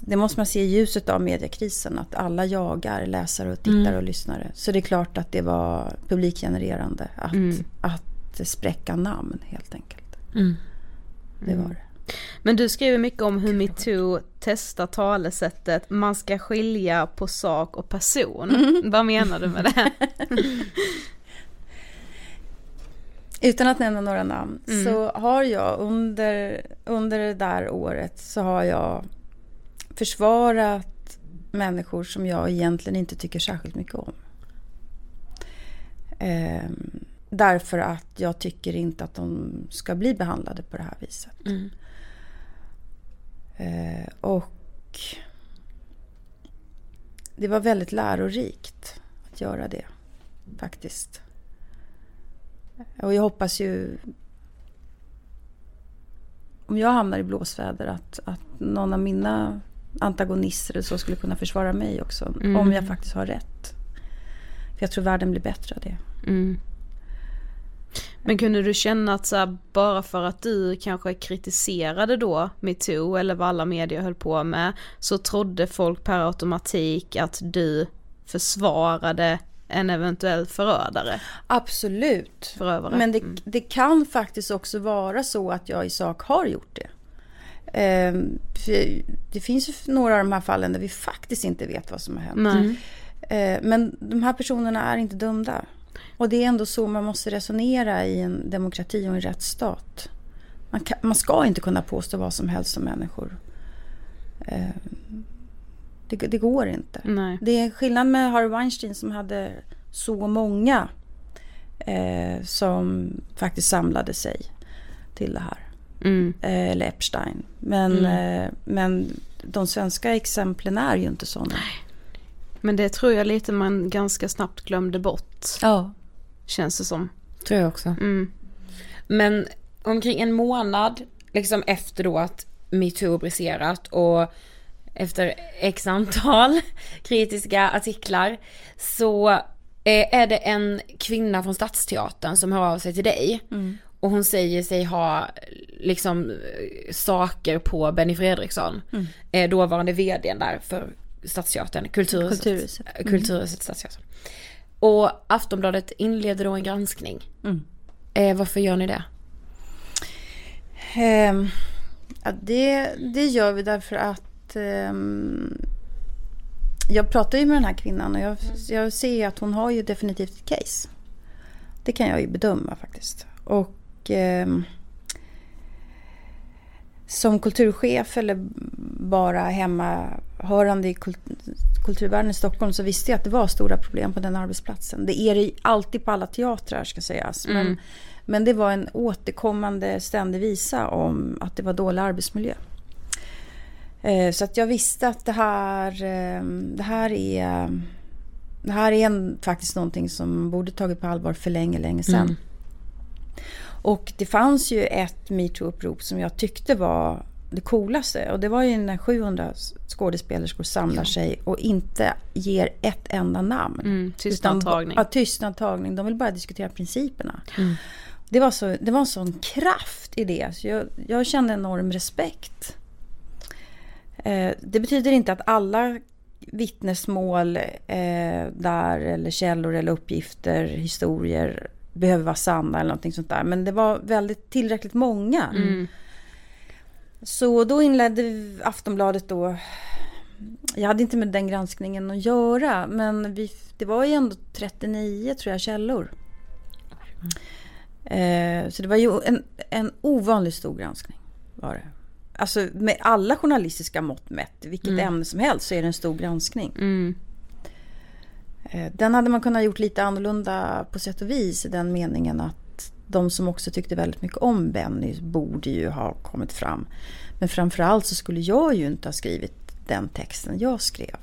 [SPEAKER 3] det måste man se i ljuset av mediekrisen. Att alla jagar läsare och tittare och lyssnare. Så det är klart att det var publikgenererande. Att, att spräcka namn helt enkelt. Det var det.
[SPEAKER 1] Men du skriver mycket om hur metoo testar talesättet man ska skilja på sak och person. Vad menar du med det?
[SPEAKER 3] Utan att nämna några namn så har jag under, under det där året så har jag försvarat människor som jag egentligen inte tycker särskilt mycket om. Ehm, därför att jag tycker inte att de ska bli behandlade på det här viset. Eh, och det var väldigt lärorikt att göra det faktiskt. Och jag hoppas ju om jag hamnar i blåsväder att, att någon av mina antagonister eller så skulle kunna försvara mig också. Om jag faktiskt har rätt. För jag tror världen blir bättre av det.
[SPEAKER 1] Men kunde du känna att så här, bara för att du kanske kritiserade då metoo eller vad alla medier höll på med så trodde folk per automatik att du försvarade en eventuell förödare,
[SPEAKER 3] Absolut.
[SPEAKER 1] förövare.
[SPEAKER 3] Men det, det kan faktiskt också vara så att jag i sak har gjort det. Ehm, det finns ju några av de här fallen där vi faktiskt inte vet vad som har hänt.
[SPEAKER 1] Nej.
[SPEAKER 3] Eh, Men de här personerna är inte dömda. Och det är ändå så man måste resonera i en demokrati och en rättsstat. Man, kan, man ska inte kunna påstå vad som helst om människor. Eh, Det, det går inte.
[SPEAKER 1] Nej.
[SPEAKER 3] Det är skillnad med Harvey Weinstein som hade så många eh, som faktiskt samlade sig till det här.
[SPEAKER 1] Mm.
[SPEAKER 3] Eh, eller Epstein. Men, eh, men de svenska exemplen är ju inte sådana.
[SPEAKER 1] Men det tror jag lite man ganska snabbt glömde bort,
[SPEAKER 2] Ja,
[SPEAKER 1] känns det som.
[SPEAKER 2] tror jag också.
[SPEAKER 1] Mm.
[SPEAKER 2] Men omkring en månad liksom efter då att metoo briserat och efter x antal kritiska artiklar så eh, är det en kvinna från Stadsteatern som hör av sig till dig. Och hon säger sig ha liksom eh, saker på Benny Fredriksson. Eh, dåvarande vdn där för Stadsteatern, Kulturhuset.
[SPEAKER 3] Kulturhuset.
[SPEAKER 2] eh, Kulturhuset, Stadsteatern. Och Aftonbladet inleder då en granskning. Eh, varför gör ni det?
[SPEAKER 3] Ehm, ja, det, det gör vi därför att ehm, jag pratar ju med den här kvinnan och jag, jag ser att hon har ju definitivt ett case. Det kan jag ju bedöma faktiskt. Och ehm, som kulturchef eller bara hemmahörande i kulturvärlden i Stockholm så visste jag att det var stora problem på den arbetsplatsen. Det är det alltid på alla teatrar ska sägas. Men, mm. men det var en återkommande ständig visa om att det var dålig arbetsmiljö. Eh, så att jag visste att det här, eh, det här är det här är en, faktiskt någonting som borde tagit på allvar för länge, länge sedan. Mm. Och det fanns ju ett metoo-upprop som jag tyckte var det coolaste. Och det var ju när 700 skådespelerskor samlar ja. sig och inte ger ett enda namn.
[SPEAKER 1] Mm, tystnadtagning.
[SPEAKER 3] Ja, tystnadtagning. De vill bara diskutera principerna. Mm. Det, var så, det var en sån kraft i det. Så jag, jag kände enorm respekt. Eh, det betyder inte att alla vittnesmål eh, där eller källor eller uppgifter, historier behöver vara sanna eller någonting sånt där. Men det var väldigt tillräckligt många. Mm. Så då inledde Aftonbladet då jag hade inte med den granskningen att göra men vi, det var ju ändå 39 tror jag källor. Mm. Eh, så det var ju en, en ovanligt stor granskning. Var det. Alltså med alla journalistiska mått mätt, vilket mm. ämne som helst, så är det en stor granskning. Mm. Eh, den hade man kunnat gjort lite annorlunda på sätt och vis i den meningen att de som också tyckte väldigt mycket om Benny borde ju ha kommit fram. Men framförallt så skulle jag ju inte ha skrivit den texten jag skrev.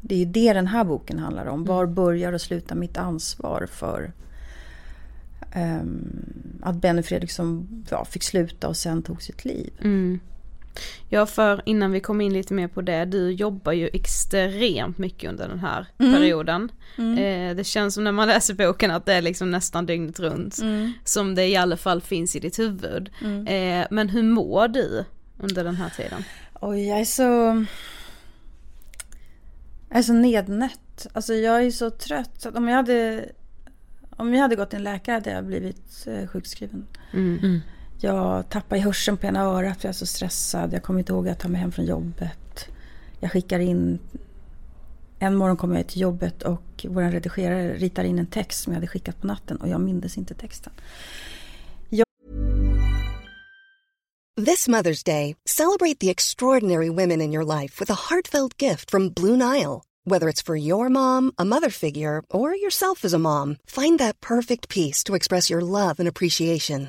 [SPEAKER 3] Det är ju det den här boken handlar om. Var mm. börjar och slutar mitt ansvar för um, att Benny Fredriksson ja, fick sluta och sen tog sitt liv.
[SPEAKER 1] Mm. Ja för innan vi kommer in lite mer på det, du jobbar ju extremt mycket under den här mm. perioden. Mm. Eh, det känns som när man läser boken att det är liksom nästan dygnet runt. Mm. Som det i alla fall finns i ditt huvud. Mm. Eh, men hur mår du under den här tiden?
[SPEAKER 3] Oj, jag är så... Jag är så nednött. Alltså jag är så trött. Så att om jag hade... Om jag hade gått till en läkare hade jag blivit eh, sjukskriven. Mm. Jag tappade hörseln på ena örat för jag är så stressad. Jag kommer inte ihåg att ta mig hem från jobbet. Jag skickar in... En morgon kommer jag till jobbet och vår redigerare ritar in en text som jag hade skickat på natten och jag mindes inte texten. Jag...
[SPEAKER 6] This Mother's Day, celebrate the extraordinary women in your life with a heartfelt gift from Blue Nile. Whether it's for your mom, a mother figure, or yourself as a mom, find that perfect piece to express your love and appreciation.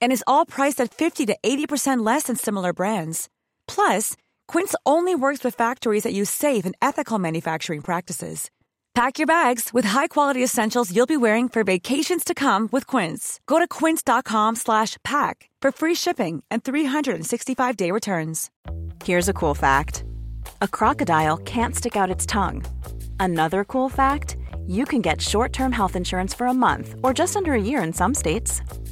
[SPEAKER 7] and is all priced at 50 to 80% less than similar brands. Plus, Quince only works with factories that use safe and ethical manufacturing practices. Pack your bags with high-quality essentials you'll be wearing for vacations to come with Quince. Go to quince.com/pack for free shipping and 365-day returns.
[SPEAKER 8] Here's a cool fact. A crocodile can't stick out its tongue. Another cool fact, you can get short-term health insurance for a month or just under a year in some states.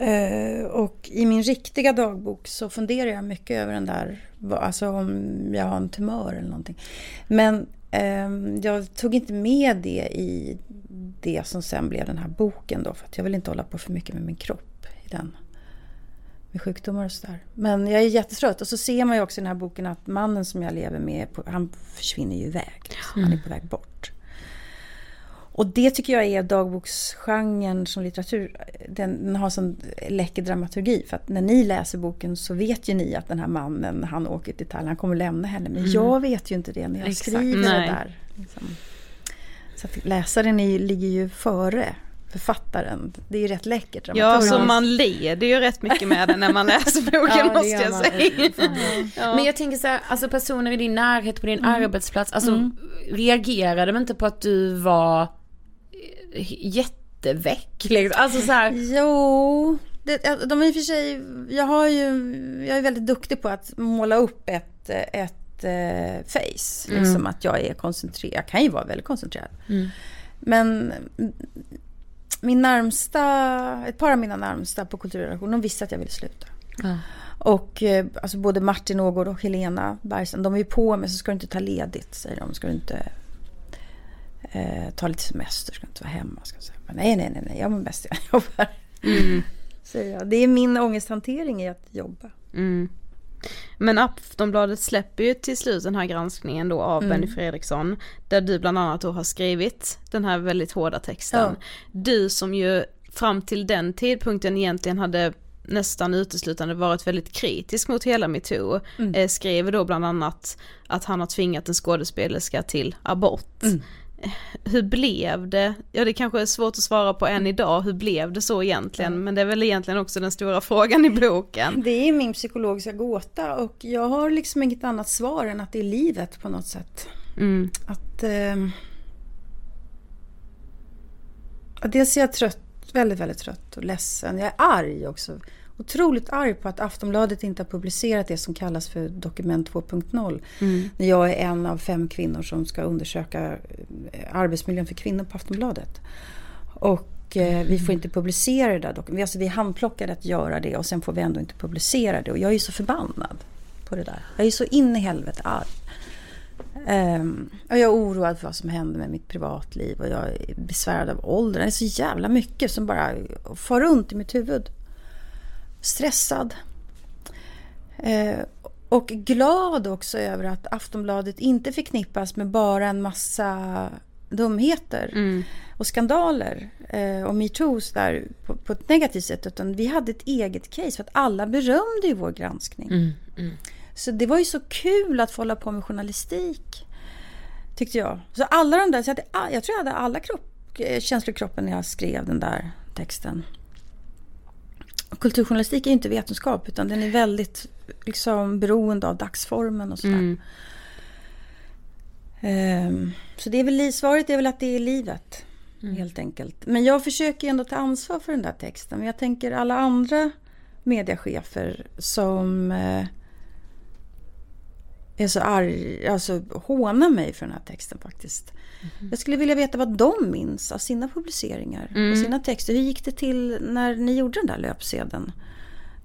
[SPEAKER 3] Uh, och i min riktiga dagbok så funderar jag mycket över den där, alltså om jag har en tumör eller någonting. Men uh, jag tog inte med det i det som sen blev den här boken då, för att jag vill inte hålla på för mycket med min kropp i den. Med sjukdomar och sådär. Men jag är jättetrött. Och så ser man ju också i den här boken att mannen som jag lever med, han försvinner ju iväg. Liksom. Han är på väg bort. Och det tycker jag är dagboksgenren som litteratur. Den, den har sån läcker dramaturgi. För att när ni läser boken så vet ju ni att den här mannen, han åker till Thailand, han kommer lämna henne. Men mm. jag vet ju inte det när jag Exakt. skriver Nej. det där. Liksom. Så att läsaren är, ligger ju före författaren. Det är ju rätt läckert.
[SPEAKER 1] Ja, så man leder ju rätt mycket med den när man läser boken
[SPEAKER 5] Ja, det
[SPEAKER 1] måste jag
[SPEAKER 5] man.
[SPEAKER 1] säga.
[SPEAKER 5] Ja. Men jag tänker så här, alltså personer i din närhet på din
[SPEAKER 3] Mm.
[SPEAKER 5] arbetsplats, alltså reagerade de inte på att du var jätteväck liksom? Alltså så här,
[SPEAKER 3] Jo, det, de är för sig, jag har ju, jag är väldigt duktig på att måla upp ett, ett eh, face. Liksom att jag är koncentrerad, jag kan ju vara väldigt koncentrerad. Men mm, min närmsta, ett par av mina närmsta på kulturrelationen, de visste att jag ville sluta.
[SPEAKER 5] Ja.
[SPEAKER 3] Och eh, alltså både Martin Ågård och Helena Bergström, de är ju på mig så ska du inte ta ledigt, säger de. Ska du inte eh, ta lite semester, ska inte vara hemma. Ska säga. Men nej, nej, nej, nej, jag mår bäst jag jobbar. Säger jag. Det är min ångesthantering i att jobba.
[SPEAKER 1] Mm. Men Aftonbladet släpper ju till slut den här granskningen då av
[SPEAKER 3] Mm.
[SPEAKER 1] Benny Fredriksson. Där du bland annat då har skrivit den här väldigt hårda texten. Du som ju fram till den tidpunkten egentligen hade nästan uteslutande varit väldigt kritisk mot hela metoo.
[SPEAKER 3] Mm.
[SPEAKER 1] Eh, skrev då bland annat att han har tvingat en skådespelerska till abort.
[SPEAKER 3] Mm.
[SPEAKER 1] Hur blev det? Ja det kanske är svårt att svara på än idag, hur blev det så egentligen? Men det är väl egentligen också den stora frågan i boken.
[SPEAKER 3] Det är min psykologiska gåta och jag har liksom inget annat svar än att det är livet på något sätt.
[SPEAKER 1] Mm.
[SPEAKER 3] Att... Eh, dels är jag trött, väldigt, väldigt trött och ledsen. Jag är arg också. Otroligt arg på att Aftonbladet inte har publicerat det som kallas för dokument 2.0. När jag är en av fem kvinnor som ska undersöka eh, arbetsmiljön för kvinnor på Aftonbladet. Och eh, vi får inte publicera det där dokumentet. Alltså, vi är handplockade att göra det och sen får vi ändå inte publicera det. Och jag är så förbannad på det där. Jag är så in i helvete arg. Ehm, och jag är oroad för vad som händer med mitt privatliv och jag är besvärad av åldern. Det är så jävla mycket som bara far runt i mitt huvud. Stressad. Eh, och glad också över att Aftonbladet inte förknippas med bara en massa dumheter och skandaler eh, och metoos där på, på ett negativt sätt. Utan vi hade ett eget case för att alla berömde ju vår granskning. Så det var ju så kul att få hålla på med journalistik. Tyckte jag. Så alla de där, så jag, hade, jag tror jag hade alla kropp, eh, känslor i kroppen när jag skrev den där texten. Kulturjournalistik är inte vetenskap utan den är väldigt liksom, beroende av dagsformen och sådär. Ehm, så det är väl, svaret är väl att det är livet. Helt enkelt. Men jag försöker ändå ta ansvar för den där texten. Men jag tänker alla andra mediechefer som eh, är så arg, alltså hånar mig för den här texten faktiskt. Jag skulle vilja veta vad de minns av sina publiceringar och sina texter. Hur gick det till när ni gjorde den där löpsedeln?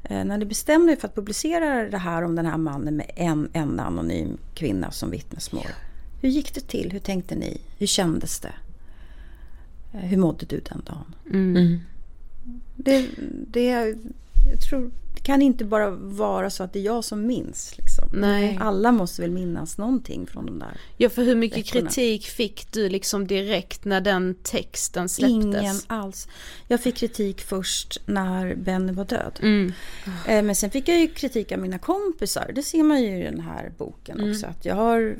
[SPEAKER 3] Eh, när ni bestämde er för att publicera det här om den här mannen med en enda anonym kvinna som vittnesmål. Hur gick det till? Hur tänkte ni? Hur kändes det? Eh, hur mådde du den dagen? Det, det, jag tror, det kan inte bara vara så att det är jag som minns. Liksom.
[SPEAKER 1] Nej.
[SPEAKER 3] Alla måste väl minnas någonting från de där.
[SPEAKER 1] Ja för hur mycket
[SPEAKER 3] veckorna.
[SPEAKER 1] kritik fick du liksom direkt när den texten släpptes?
[SPEAKER 3] Ingen alls. Jag fick kritik först när Benny var död.
[SPEAKER 1] Mm.
[SPEAKER 3] Eh, Men sen fick jag ju kritik av mina kompisar. Det ser man ju i den här boken
[SPEAKER 1] Mm.
[SPEAKER 3] också. Att jag har,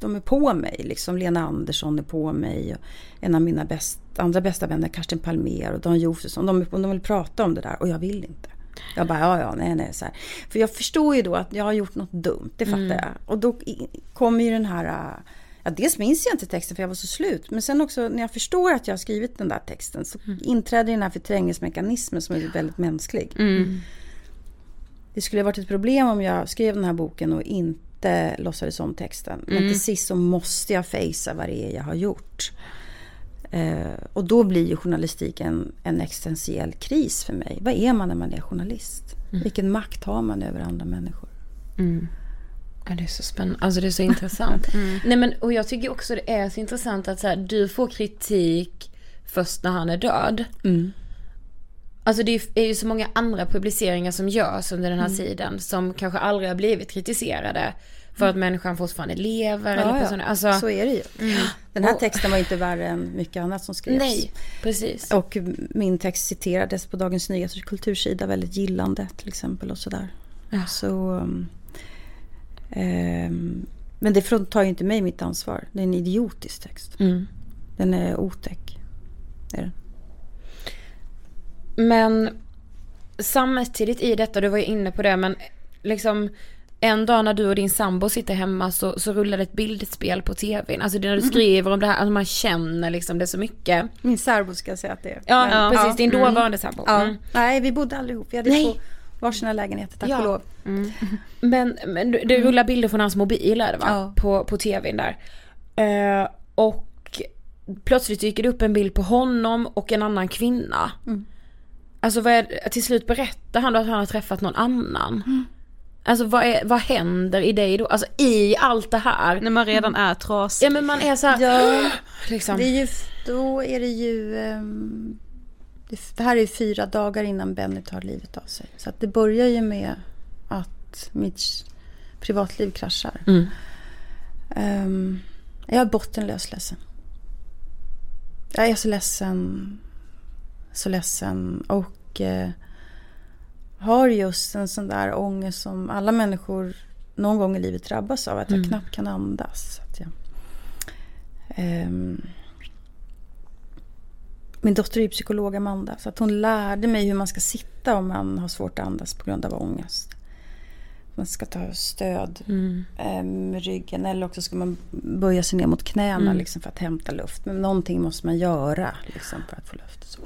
[SPEAKER 3] de är på mig. Liksom Lena Andersson är på mig. Och en av mina bäst, andra bästa vänner, Karsten Palmer och Dan Josefsson. De, de vill prata om det där och jag vill inte. Jag bara, ja, ja, nej, nej. Så här. För jag förstår ju då att jag har gjort något dumt. Det fattar jag. Och då kommer ju den här... äh, Ja, dels minns jag inte texten för jag var så slut. Men sen också när jag förstår att jag har skrivit den där texten så inträder den här förträngningsmekanismen som är väldigt mänsklig. Det skulle ha varit ett problem om jag skrev den här boken och inte låtsades om texten. Men till sist så måste jag fejsa vad det är jag har gjort. Eh, och då blir ju journalistiken en existentiell kris för mig. Vad är man när man är journalist? Vilken makt har man över andra människor?
[SPEAKER 5] Ja, det är så spännande. Alltså det är så intressant. Nej men och jag tycker också det är så intressant att så här, du får kritik först när han är död. Alltså det är ju så många andra publiceringar som görs under den här sidan som kanske aldrig har blivit kritiserade. För att människan fortfarande lever eller
[SPEAKER 3] Ja,
[SPEAKER 5] personer.
[SPEAKER 3] ja.
[SPEAKER 5] Alltså,
[SPEAKER 3] Så är det ju. Den här texten var inte värre än mycket annat som skrevs.
[SPEAKER 5] nej, precis.
[SPEAKER 3] Och min text citerades på Dagens Nyheters kultursida väldigt gillande till exempel och sådär. Så, um, ehm, men det tar ju inte mig mitt ansvar. Det är en idiotisk text.
[SPEAKER 5] Mm.
[SPEAKER 3] Den är otäck. Är den.
[SPEAKER 2] Men samtidigt i detta, du var ju inne på det, men liksom en dag när du och din sambo sitter hemma så, så rullar det ett bildspel på tvn. Alltså när du skriver om det här, alltså man känner liksom det så mycket.
[SPEAKER 3] Min särbo ska säga att det är.
[SPEAKER 2] Ja,
[SPEAKER 3] Men-
[SPEAKER 2] precis, din
[SPEAKER 3] Mm.
[SPEAKER 2] dåvarande sambo.
[SPEAKER 3] Ja.
[SPEAKER 2] Mm.
[SPEAKER 3] Nej, vi bodde aldrig ihop. Vi hade
[SPEAKER 2] Nej.
[SPEAKER 3] två varsina lägenheter, tack
[SPEAKER 2] Ja.
[SPEAKER 3] och lov.
[SPEAKER 2] Men, men du- det rullar bilder från hans mobil är det va?
[SPEAKER 3] Ja.
[SPEAKER 2] På, på tvn där. Eh, och plötsligt dyker det upp en bild på honom och en annan kvinna.
[SPEAKER 3] Mm.
[SPEAKER 2] Alltså vad är, till slut berättar han då att han har träffat någon annan. Alltså vad, är, vad händer i dig då? Alltså i allt det här.
[SPEAKER 1] När man redan är trasig.
[SPEAKER 2] Ja men man är så här,
[SPEAKER 3] Ja,
[SPEAKER 2] liksom.
[SPEAKER 3] det är ju, då är det ju... ehm, det, här är ju fyra dagar innan Benny tar livet av sig. Så att det börjar ju med att mitt privatliv kraschar.
[SPEAKER 2] Mm.
[SPEAKER 3] Ehm, jag är bottenlös ledsen. Jag är så ledsen. Så ledsen. Och eh, har just en sån där ångest som alla människor någon gång i livet drabbas av. Att jag
[SPEAKER 2] Mm.
[SPEAKER 3] knappt kan andas. Att jag, Ehm, min dotter är psykolog Amanda. Så att hon lärde mig hur man ska sitta om man har svårt att andas på grund av ångest. Man ska ta stöd
[SPEAKER 2] Mm.
[SPEAKER 3] eh, med ryggen eller också ska man böja sig ner mot knäna
[SPEAKER 2] Mm.
[SPEAKER 3] liksom, för att hämta luft. Men någonting måste man göra liksom, för att få luft. Så.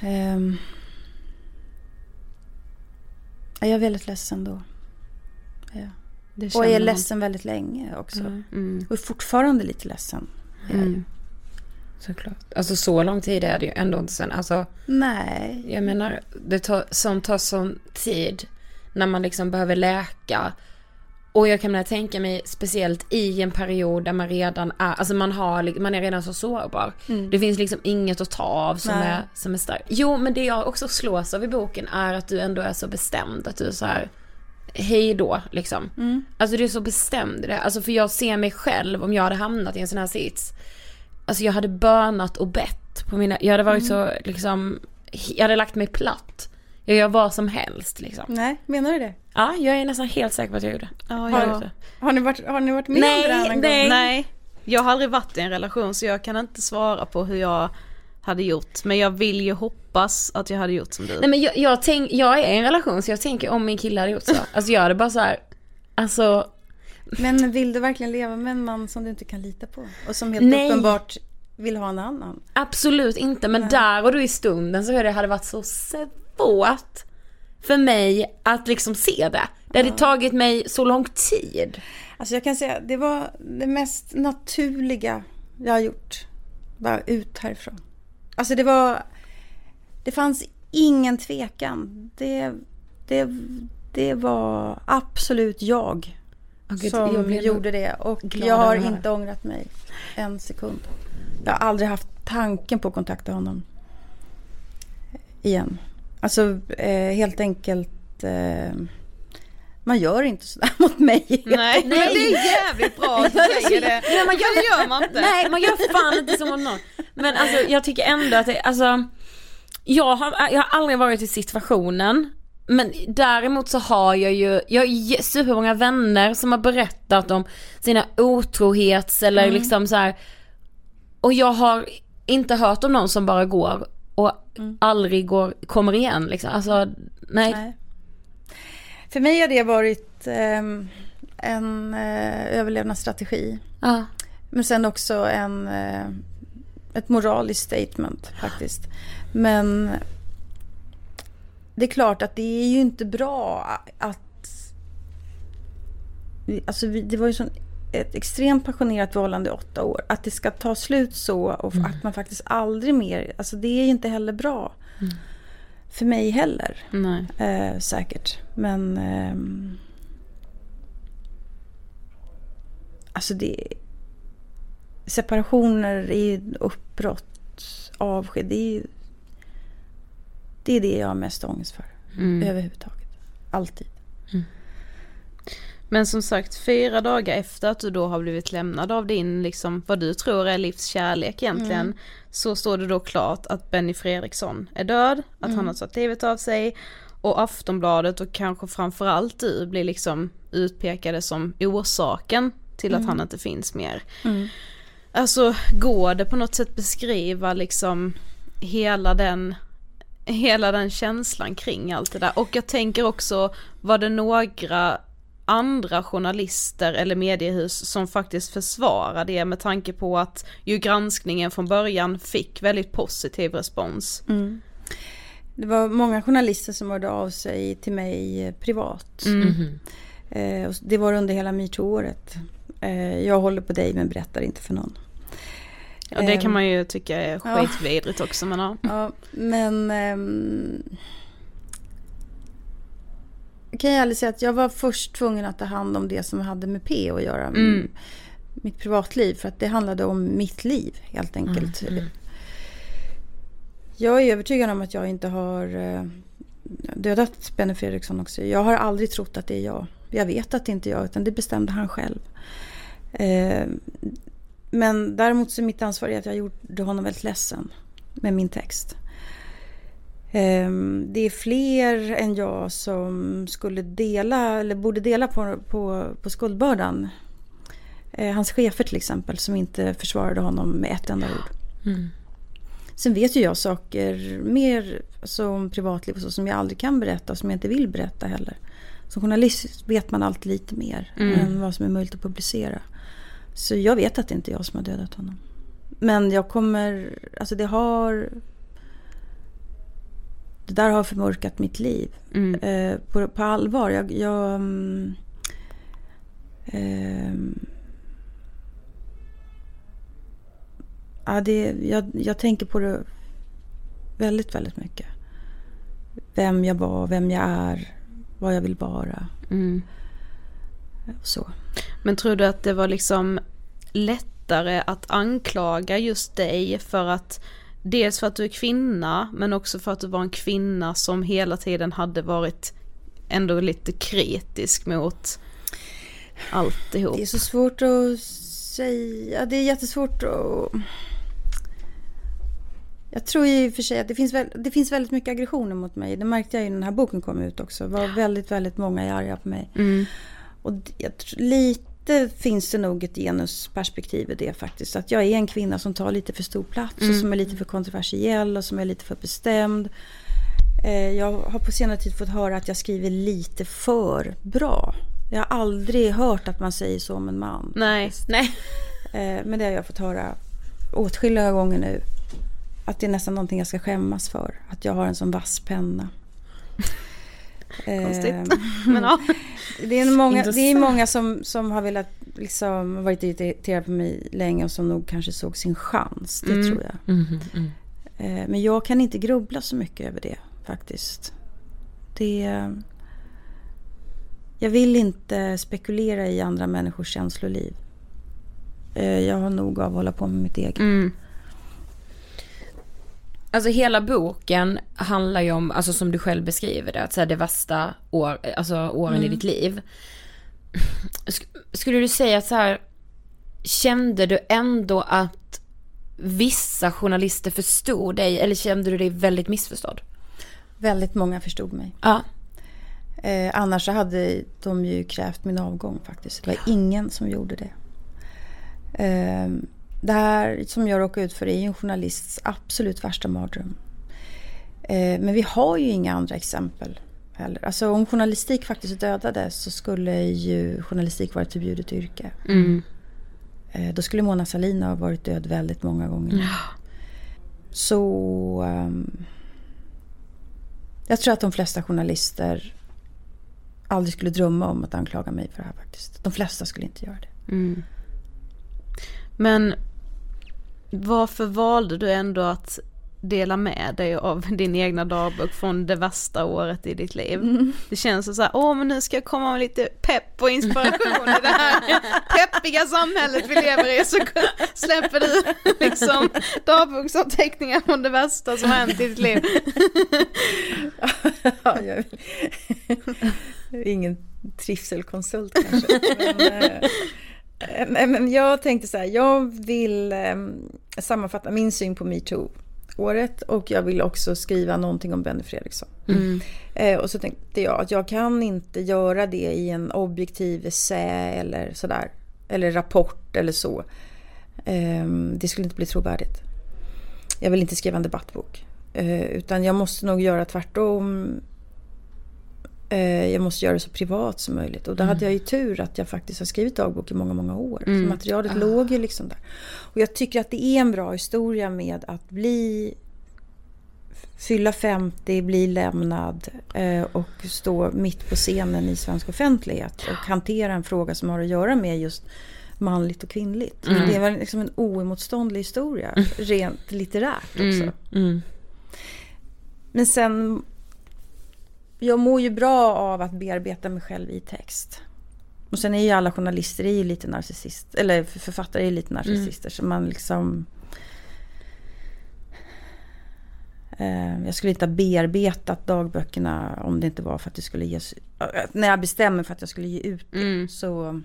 [SPEAKER 3] Ehm. Ja, jag är väldigt ledsen då. Ja.
[SPEAKER 1] Det
[SPEAKER 3] Och
[SPEAKER 1] känner
[SPEAKER 3] är
[SPEAKER 1] man.
[SPEAKER 3] ledsen väldigt länge också.
[SPEAKER 1] Mm.
[SPEAKER 3] Och är fortfarande lite ledsen. är jag ju.
[SPEAKER 2] Mm. Såklart. Alltså så lång tid är det ju ändå inte sen. Alltså
[SPEAKER 3] Nej.
[SPEAKER 2] jag menar, det tar, sånt tar sån tid när man liksom behöver läka. Och jag kan tänka mig speciellt i en period där man redan är, alltså man har, man är redan så sårbar. Det finns liksom inget att ta av som
[SPEAKER 3] Nej.
[SPEAKER 2] är, som är starkt. Jo men det jag också slås av i boken är att du ändå är så bestämd, att du är så här hej då liksom. Alltså du är så bestämd i det. Alltså för jag ser mig själv om jag hade hamnat i en sån här sits. Alltså jag hade bönat och bett på mina, jag hade varit så liksom, jag hade lagt mig platt. Jag gör vad som helst liksom.
[SPEAKER 3] Nej, menar du det?
[SPEAKER 2] Ja, jag är nästan helt säker på att jag gjorde.
[SPEAKER 1] Ja,
[SPEAKER 2] Har
[SPEAKER 1] jag,
[SPEAKER 2] gjort?
[SPEAKER 3] Har ni varit, har ni varit med
[SPEAKER 2] Nej,
[SPEAKER 3] om det här någon
[SPEAKER 2] nej.
[SPEAKER 3] gång?
[SPEAKER 1] Nej, jag har aldrig varit i en relation så jag kan inte svara på hur jag hade gjort. Men jag vill ju hoppas att jag hade gjort som du.
[SPEAKER 2] Nej men jag, jag, tänk, jag är i en relation så jag tänker om min kille hade gjort så. Alltså jag hade bara så här, alltså
[SPEAKER 3] Men vill du verkligen leva med en man som du inte kan lita på? Och som helt
[SPEAKER 2] Nej.
[SPEAKER 3] uppenbart vill ha en annan?
[SPEAKER 2] absolut inte. Men där och då i stunden så hade det hade varit så svårt för mig att liksom se det. Det hade tagit mig så lång tid.
[SPEAKER 3] Alltså jag kan säga, det var det mest naturliga jag har gjort. Bara ut härifrån. Alltså det var... Det fanns ingen tvekan. Det, det, det var absolut jag
[SPEAKER 2] gud,
[SPEAKER 3] som
[SPEAKER 2] jag
[SPEAKER 3] gjorde det. Och jag har inte ångrat mig en sekund. Jag har aldrig haft tanken på att kontakta honom igen. Alltså eh, helt enkelt... Eh, man gör inte sådär mot mig.
[SPEAKER 1] Nej, men det är jävligt bra att du säger det.
[SPEAKER 2] Nej, man gör,
[SPEAKER 1] det gör man inte.
[SPEAKER 2] Nej, man gör fan inte som någon. Men alltså jag tycker ändå att det, alltså jag har, jag har aldrig varit i situationen men däremot så har jag ju, jag har supermånga vänner som har berättat om sina otrohets eller liksom så här. Och jag har inte hört om någon som bara går och aldrig går, kommer igen liksom. Alltså nej.
[SPEAKER 3] Nej. För mig har det varit ehm, en eh, överlevnadsstrategi.
[SPEAKER 2] Ja.
[SPEAKER 3] Men sen också en, eh, ett moraliskt statement faktiskt. Men det är klart att det är ju inte bra att... Alltså vi- det var ju sån, ett extremt passionerat förhållande i åtta år. Att det ska ta slut så och att man faktiskt aldrig mer... Alltså det är ju inte heller bra. För mig heller. Eh, säkert. Men... ehm, alltså det... Separationer är uppbrott, avsked. Det är. Det är det jag har mest ångest för.
[SPEAKER 1] Mm.
[SPEAKER 3] Överhuvudtaget. Alltid.
[SPEAKER 1] Men som sagt, fyra dagar efter att du då har blivit lämnad av din, liksom, vad du tror är livskärlek egentligen, så står det då klart att Benny Fredriksson är död, att han har tagit livet av sig. Och Aftonbladet och kanske framförallt du blir liksom utpekade som orsaken till att han inte finns mer. Alltså går det på något sätt beskriva liksom hela den hela den känslan kring allt det där. Och jag tänker också, var det några andra journalister eller mediehus som faktiskt försvarar det med tanke på att ju granskningen från början fick väldigt positiv respons.
[SPEAKER 3] Mm. Det var många journalister som hörde av sig till mig privat. Mm. Eh, det var under hela metoo-året. Eh, jag håller på dig men berättar inte för någon.
[SPEAKER 1] Ja det kan man ju tycka är skitvidrigt ja. också men ja.
[SPEAKER 3] ja men um, kan jag ärligt säga att jag var först tvungen att ta hand om det som hade med P att göra. Mm. Mitt privatliv. För att det handlade om mitt liv helt enkelt. Mm. Mm. Jag är övertygad om att jag inte har eh, dödat Benny Fredriksson också. Jag har aldrig trott att det är jag. Jag vet att det inte är jag utan det bestämde han själv. Eh, men däremot så är mitt ansvar att jag gjorde honom väldigt ledsen med min text. Ehm, det är fler än jag som skulle dela, eller borde dela på, på, på skuldbördan. Eh, hans chefer till exempel som inte försvarade honom med ett enda ord. Mm. Sen vet ju jag saker mer alltså, om privatliv och så som jag aldrig kan berätta och som jag inte vill berätta heller. Som journalist vet man alltid lite mer mm. än vad som är möjligt att publicera. Så jag vet att det inte är jag som har dödat honom. Men jag kommer, alltså det har det där har förmörkat mitt liv. Mm. Eh, på, på, allvar. Jag... jag eh, ja, det, jag, jag tänker på det väldigt, väldigt mycket. Vem jag var, vem jag är, vad jag vill vara. Mm. Så.
[SPEAKER 1] Men tror du att det var liksom lättare att anklaga just dig för att Dels för att du är kvinna men också för att du var en kvinna som hela tiden hade varit ändå lite kritisk mot alltihop.
[SPEAKER 3] Det är så svårt att säga. Det är jättesvårt att... Jag tror i och för sig att det finns, det finns väldigt mycket aggressioner mot mig. Det märkte jag ju när den här boken kom ut också. Det var väldigt, väldigt många är arga på mig. Mm. Och jag, lite lite finns det nog ett genusperspektiv i det faktiskt. Att jag är en kvinna som tar lite för stor plats mm. och som är lite för kontroversiell och som är lite för bestämd. Eh, jag har på senare tid fått höra att jag skriver lite för bra. Jag har aldrig hört att man säger så om en man.
[SPEAKER 1] Nej. Nej.
[SPEAKER 3] Eh, men det har jag fått höra åtskilliga gånger nu. Att det är nästan någonting jag ska skämmas för. Att jag har en sån vass penna.
[SPEAKER 1] Konstigt. Eh, men ja.
[SPEAKER 3] Det är många, det är många som, som har velat liksom varit irriterade på mig länge och som nog kanske såg sin chans. Det mm. tror jag. Mm, mm, eh, men jag kan inte grubbla så mycket över det faktiskt. Det... Jag vill inte spekulera i andra människors känsloliv. Eh, jag har nog av att hålla på med mitt eget.
[SPEAKER 5] Alltså hela boken handlar ju om, alltså som du själv beskriver det, att säga det värsta år, alltså åren mm. i ditt liv. Skulle du säga att så här, kände du ändå att vissa journalister förstod dig eller kände du dig väldigt missförstådd?
[SPEAKER 3] Väldigt många förstod mig. Ja. Eh, annars hade de ju krävt min avgång faktiskt. Det var ingen som gjorde det. Eh, det här som jag råkar ut för är en journalists absolut värsta mardröm. Eh, men vi har ju inga andra exempel heller. Alltså om journalistik faktiskt dödades så skulle ju journalistik vara ett förbjudet yrke. Mm. Eh, då skulle Mona Sahlin ha varit död väldigt många gånger. Ja. Så... Um, jag tror att de flesta journalister aldrig skulle drömma om att anklaga mig för det här faktiskt. De flesta skulle inte göra det. Mm.
[SPEAKER 1] Men varför valde du ändå att dela med dig av din egna dagbok från det värsta året i ditt liv. Mm. Det känns så här, åh men nu ska jag komma med lite pepp och inspiration i det här peppiga samhället vi lever i så släpper du liksom dagboksanteckningar från det värsta som har hänt i ditt liv.
[SPEAKER 3] ja, jag är ingen trivselkonsult kanske. Men, eh, Eh, men jag tänkte så här, jag vill ehm, sammanfatta min syn på metoo-året och jag vill också skriva någonting om Benny Fredriksson. Mm. Eh, och så tänkte jag att jag kan inte göra det i en objektiv essä eller sådär. Eller rapport eller så. Ehm, det skulle inte bli trovärdigt. Jag vill inte skriva en debattbok. Eh, utan jag måste nog göra tvärtom. Eh, jag måste göra det så privat som möjligt. Och då hade jag ju tur att jag faktiskt har skrivit dagbok i många, många år. Så materialet låg ju liksom där. Och jag tycker att det är en bra historia med att bli fylla 50, bli lämnad eh, och stå mitt på scenen i svensk offentlighet och hantera en fråga som har att göra med just manligt och kvinnligt. Det var liksom en oemotståndlig historia, rent litterärt också.
[SPEAKER 5] Mm.
[SPEAKER 3] Men sen, jag mår ju bra av att bearbeta mig själv i text. Och sen är ju alla journalister är lite narcissist, eller författare är lite narcissister. Så man liksom... Eh, jag skulle inte ha bearbetat dagböckerna om det inte var för att det skulle ges... eh, När jag bestämmer för att jag skulle ge ut det så,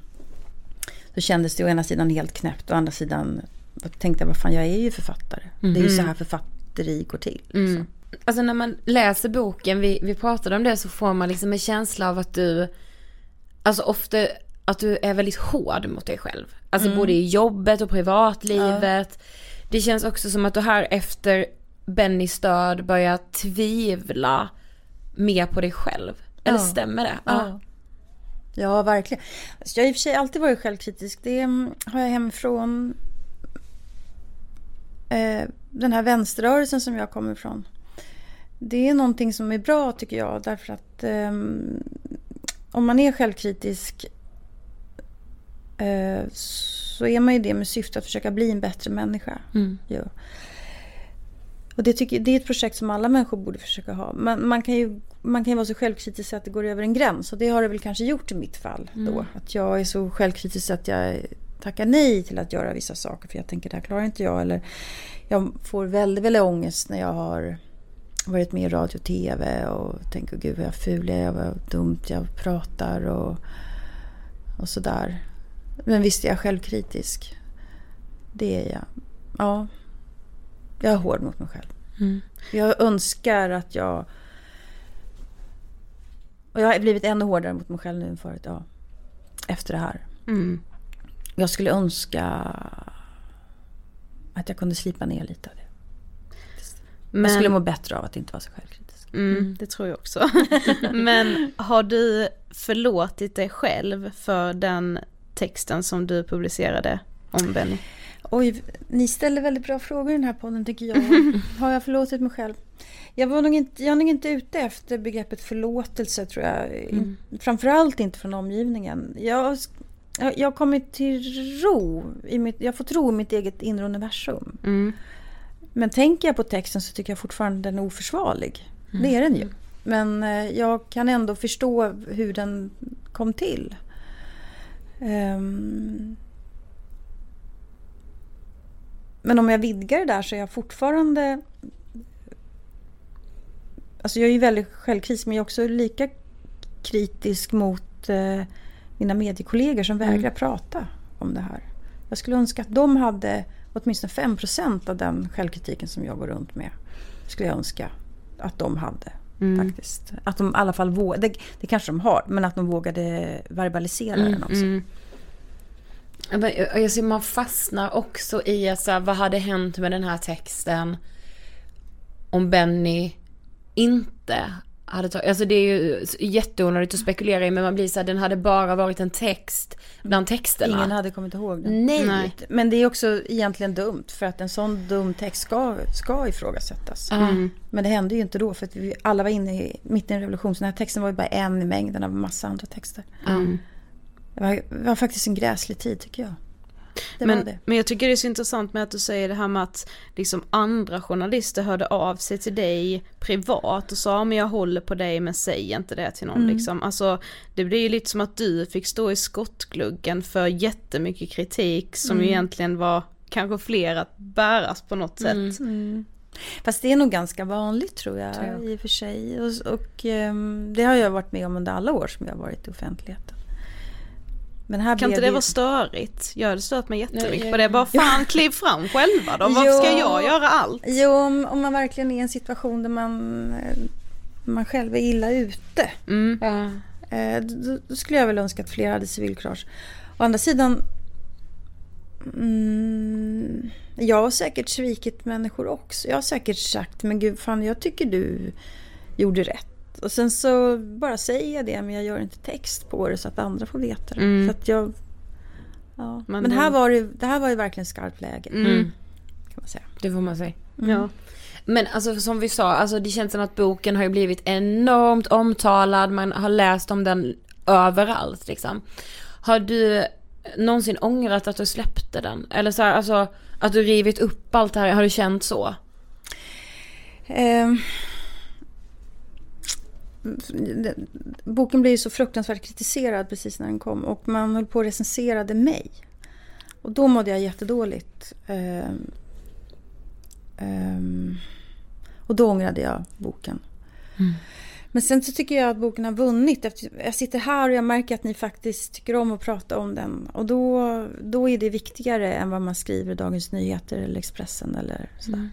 [SPEAKER 3] så kändes det å ena sidan helt knäppt och å andra sidan då tänkte jag, vad fan jag är ju författare. Det är ju så här författeri går till. Liksom.
[SPEAKER 5] Alltså när man läser boken, vi, vi pratade om det, så får man liksom en känsla av att du, alltså ofta att du är väldigt hård mot dig själv. Alltså både i jobbet och privatlivet. Det känns också som att du här efter Bennys död börjar tvivla mer på dig själv. Eller
[SPEAKER 3] Ja.
[SPEAKER 5] stämmer det?
[SPEAKER 3] Ja. Ja, verkligen. Alltså, Jag har i och för sig alltid varit självkritisk. Det mm, har jag hemifrån eh, den här vänsterrörelsen som jag kommer ifrån. Det är någonting som är bra tycker jag därför att ehm, om man är självkritisk eh, så är man ju det med syfte att försöka bli en bättre människa. Ja. Och det, tycker, det är ett projekt som alla människor borde försöka ha. Man, man, kan ju, man kan ju vara så självkritisk att det går över en gräns. Och det har det väl kanske gjort i mitt fall. Då. Att jag är så självkritisk att jag tackar nej till att göra vissa saker. För jag tänker det här klarar inte jag. Eller jag får väldigt, väldigt ångest när jag har varit med i radio och tv. Och tänker gud vad jag ful jag är, vad dumt jag pratar och, och sådär. Men visst är jag självkritisk. Det är jag. Ja. Jag är hård mot mig själv. Jag önskar att jag... Och jag har blivit ännu hårdare mot mig själv nu än förut. Ja. Efter det här.
[SPEAKER 5] Mm.
[SPEAKER 3] Jag skulle önska att jag kunde slipa ner lite.
[SPEAKER 1] Men,
[SPEAKER 3] Jag skulle må bättre av att inte vara så självkritisk.
[SPEAKER 1] mm, det tror jag också. Men har du förlåtit dig själv för den texten som du publicerade om Benny?
[SPEAKER 3] Oj, ni ställer väldigt bra frågor i den här podden tycker jag. Har jag förlåtit mig själv? Jag, var nog inte, jag är nog inte ute efter begreppet förlåtelse tror jag. In, framförallt inte från omgivningen. Jag, jag, har kommit till ro. I mitt, jag har fått ro i mitt eget inre universum. Men tänker jag på texten så tycker jag fortfarande den är oförsvarlig. Det är den ju. Men eh, jag kan ändå förstå hur den kom till. Ehm, men om jag vidgar det där så är jag fortfarande... Alltså jag är ju väldigt självkritisk men jag är också lika kritisk mot eh, mina mediekollegor som vägrar prata om det här. Jag skulle önska att de hade åtminstone 5% av den självkritiken som jag går runt med. Skulle jag önska att de hade. Faktiskt. Att de i alla fall vågade, det, det kanske de har, men att de vågade verbalisera den också.
[SPEAKER 5] Jag jag ser man fastnar också i att så här, vad hade hänt med den här texten om Benny inte hade tagit, alltså det är ju jätteonödigt att spekulera i men man blir så här, den hade bara varit en text bland texterna.
[SPEAKER 3] Ingen hade kommit ihåg den.
[SPEAKER 5] Nej.
[SPEAKER 1] Nej.
[SPEAKER 3] Men det är också egentligen dumt för att en sån dum text ska, ska ifrågasättas. Men det hände ju inte då för att vi alla var inne i, mitt i en revolution. Så den här texten var ju bara en i mängden av massa andra texter. Det, var, det var faktiskt en gräslig tid tycker jag.
[SPEAKER 1] Men, men jag tycker det är så intressant med att du säger det här med att liksom andra journalister hörde av sig till dig privat och sa men jag håller på dig men säg inte det till någon liksom. Alltså det blir ju lite som att du fick stå i skottgluggen för jättemycket kritik som ju egentligen var kanske fler att bäras på något sätt.
[SPEAKER 3] Fast det är nog ganska vanligt tror jag, i och för sig. Och, och ehm, det har jag varit med om under alla år som jag har varit i offentligheten. Men här
[SPEAKER 1] Kan inte det
[SPEAKER 3] ju-
[SPEAKER 1] vara störigt? Jag hade stört mig jättemycket
[SPEAKER 5] Nej,
[SPEAKER 1] på det. Bara fan kliv fram själva då. Varför ska
[SPEAKER 3] Ja.
[SPEAKER 1] jag göra allt?
[SPEAKER 3] Jo, om, om man verkligen är i en situation där man, eh, man själv är illa ute.
[SPEAKER 5] Ja.
[SPEAKER 3] Eh, då, då skulle jag väl önska att fler hade civilkurage. Å andra sidan... Mm, Jag har säkert svikit människor också. Jag har säkert sagt, men gud fan jag tycker du gjorde rätt. Och sen så bara säger jag det men jag gör inte text på det så att andra får veta det.
[SPEAKER 5] Mm.
[SPEAKER 3] Så att jag, ja.
[SPEAKER 1] Men
[SPEAKER 3] Men,
[SPEAKER 1] det-
[SPEAKER 3] här var det, det här var ju verkligen skarpt läge.
[SPEAKER 5] Mm.
[SPEAKER 3] Kan man säga.
[SPEAKER 5] Det får man säga.
[SPEAKER 1] Ja.
[SPEAKER 5] Men alltså som vi sa, alltså det känns som att boken har ju blivit enormt omtalad, man har läst om den överallt liksom. Har du någonsin ångrat att du släppte den? Eller så här, alltså att du rivit upp allt det här, har du känt så?
[SPEAKER 3] Den- boken blev ju så fruktansvärt kritiserad precis när den kom och man höll på och recenserade mig. Och då mådde jag jättedåligt. Ehm, ehm, och då ångrade jag boken. Men sen så tycker jag att boken har vunnit. Jag sitter här och jag märker att ni faktiskt tycker om att prata om den. Och då, då är det viktigare än vad man skriver i Dagens Nyheter eller Expressen eller sådär.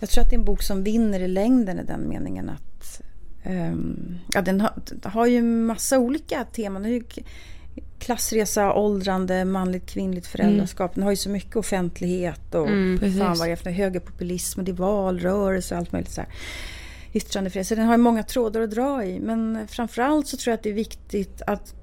[SPEAKER 3] Jag tror att det är en bok som vinner i längden i den meningen att ja, den har, den har ju massa olika teman. Den har ju klassresa, åldrande, manligt, kvinnligt föräldraskap. Den har ju så mycket offentlighet och
[SPEAKER 5] precis.
[SPEAKER 3] fan vad det är högerpopulism och det är valrörelse och allt möjligt så här. Yttrandefrihet. Så den har ju många trådar att dra i. Men framförallt så tror jag att det är viktigt att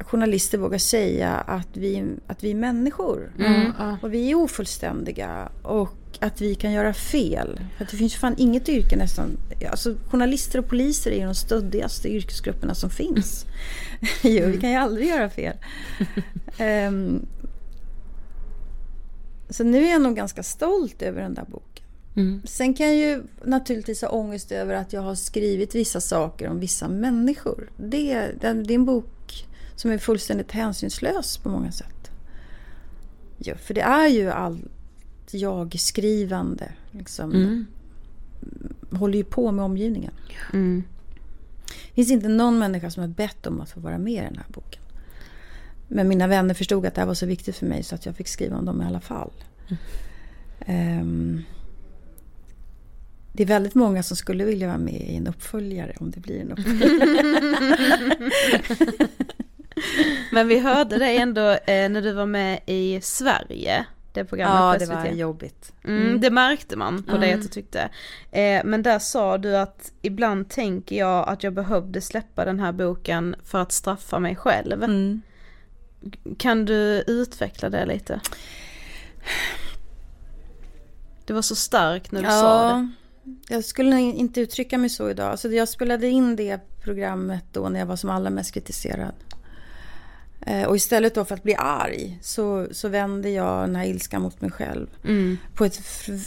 [SPEAKER 3] journalister vågar säga att vi, att vi är människor.
[SPEAKER 5] Mm.
[SPEAKER 3] Och vi är ofullständiga och att vi kan göra fel. För att det finns ju fan inget yrke nästan. Alltså, journalister och poliser är ju de stöddigaste yrkesgrupperna som finns. jo, vi kan ju aldrig göra fel. Ehm, så nu är jag nog ganska stolt över den där boken.
[SPEAKER 5] Mm.
[SPEAKER 3] Sen kan jag ju naturligtvis ha ångest över att jag har skrivit vissa saker om vissa människor. Det, det, är en bok som är fullständigt hänsynslös på många sätt. Ja, för det är ju allt jag-skrivande. Liksom,
[SPEAKER 5] Mm.
[SPEAKER 3] Håller ju på med omgivningen.
[SPEAKER 1] Mm.
[SPEAKER 3] Det finns inte någon människa som har bett om att få vara med i den här boken. Men mina vänner förstod att det här var så viktigt för mig så att jag fick skriva om dem i alla fall. Ehm, det är väldigt många som skulle vilja vara med i en uppföljare om det blir en uppföljare.
[SPEAKER 1] Men vi hörde det ändå eh, när du var med i Sverige. Det programmet
[SPEAKER 3] ja,
[SPEAKER 1] på
[SPEAKER 3] det var jobbigt.
[SPEAKER 1] Mm, det märkte man på dig
[SPEAKER 3] Mm.
[SPEAKER 1] att du tyckte. Eh, men där sa du att ibland tänker jag att jag behövde släppa den här boken för att straffa mig själv.
[SPEAKER 3] Mm.
[SPEAKER 1] Kan du utveckla det lite? Det var så starkt när du sa det.
[SPEAKER 3] Jag skulle inte uttrycka mig så idag. Alltså jag spelade in det programmet då när jag var som allra mest kritiserad. Eh, Och istället då för att bli arg så, så vände jag den här ilskan mot mig själv.
[SPEAKER 1] Mm.
[SPEAKER 3] På ett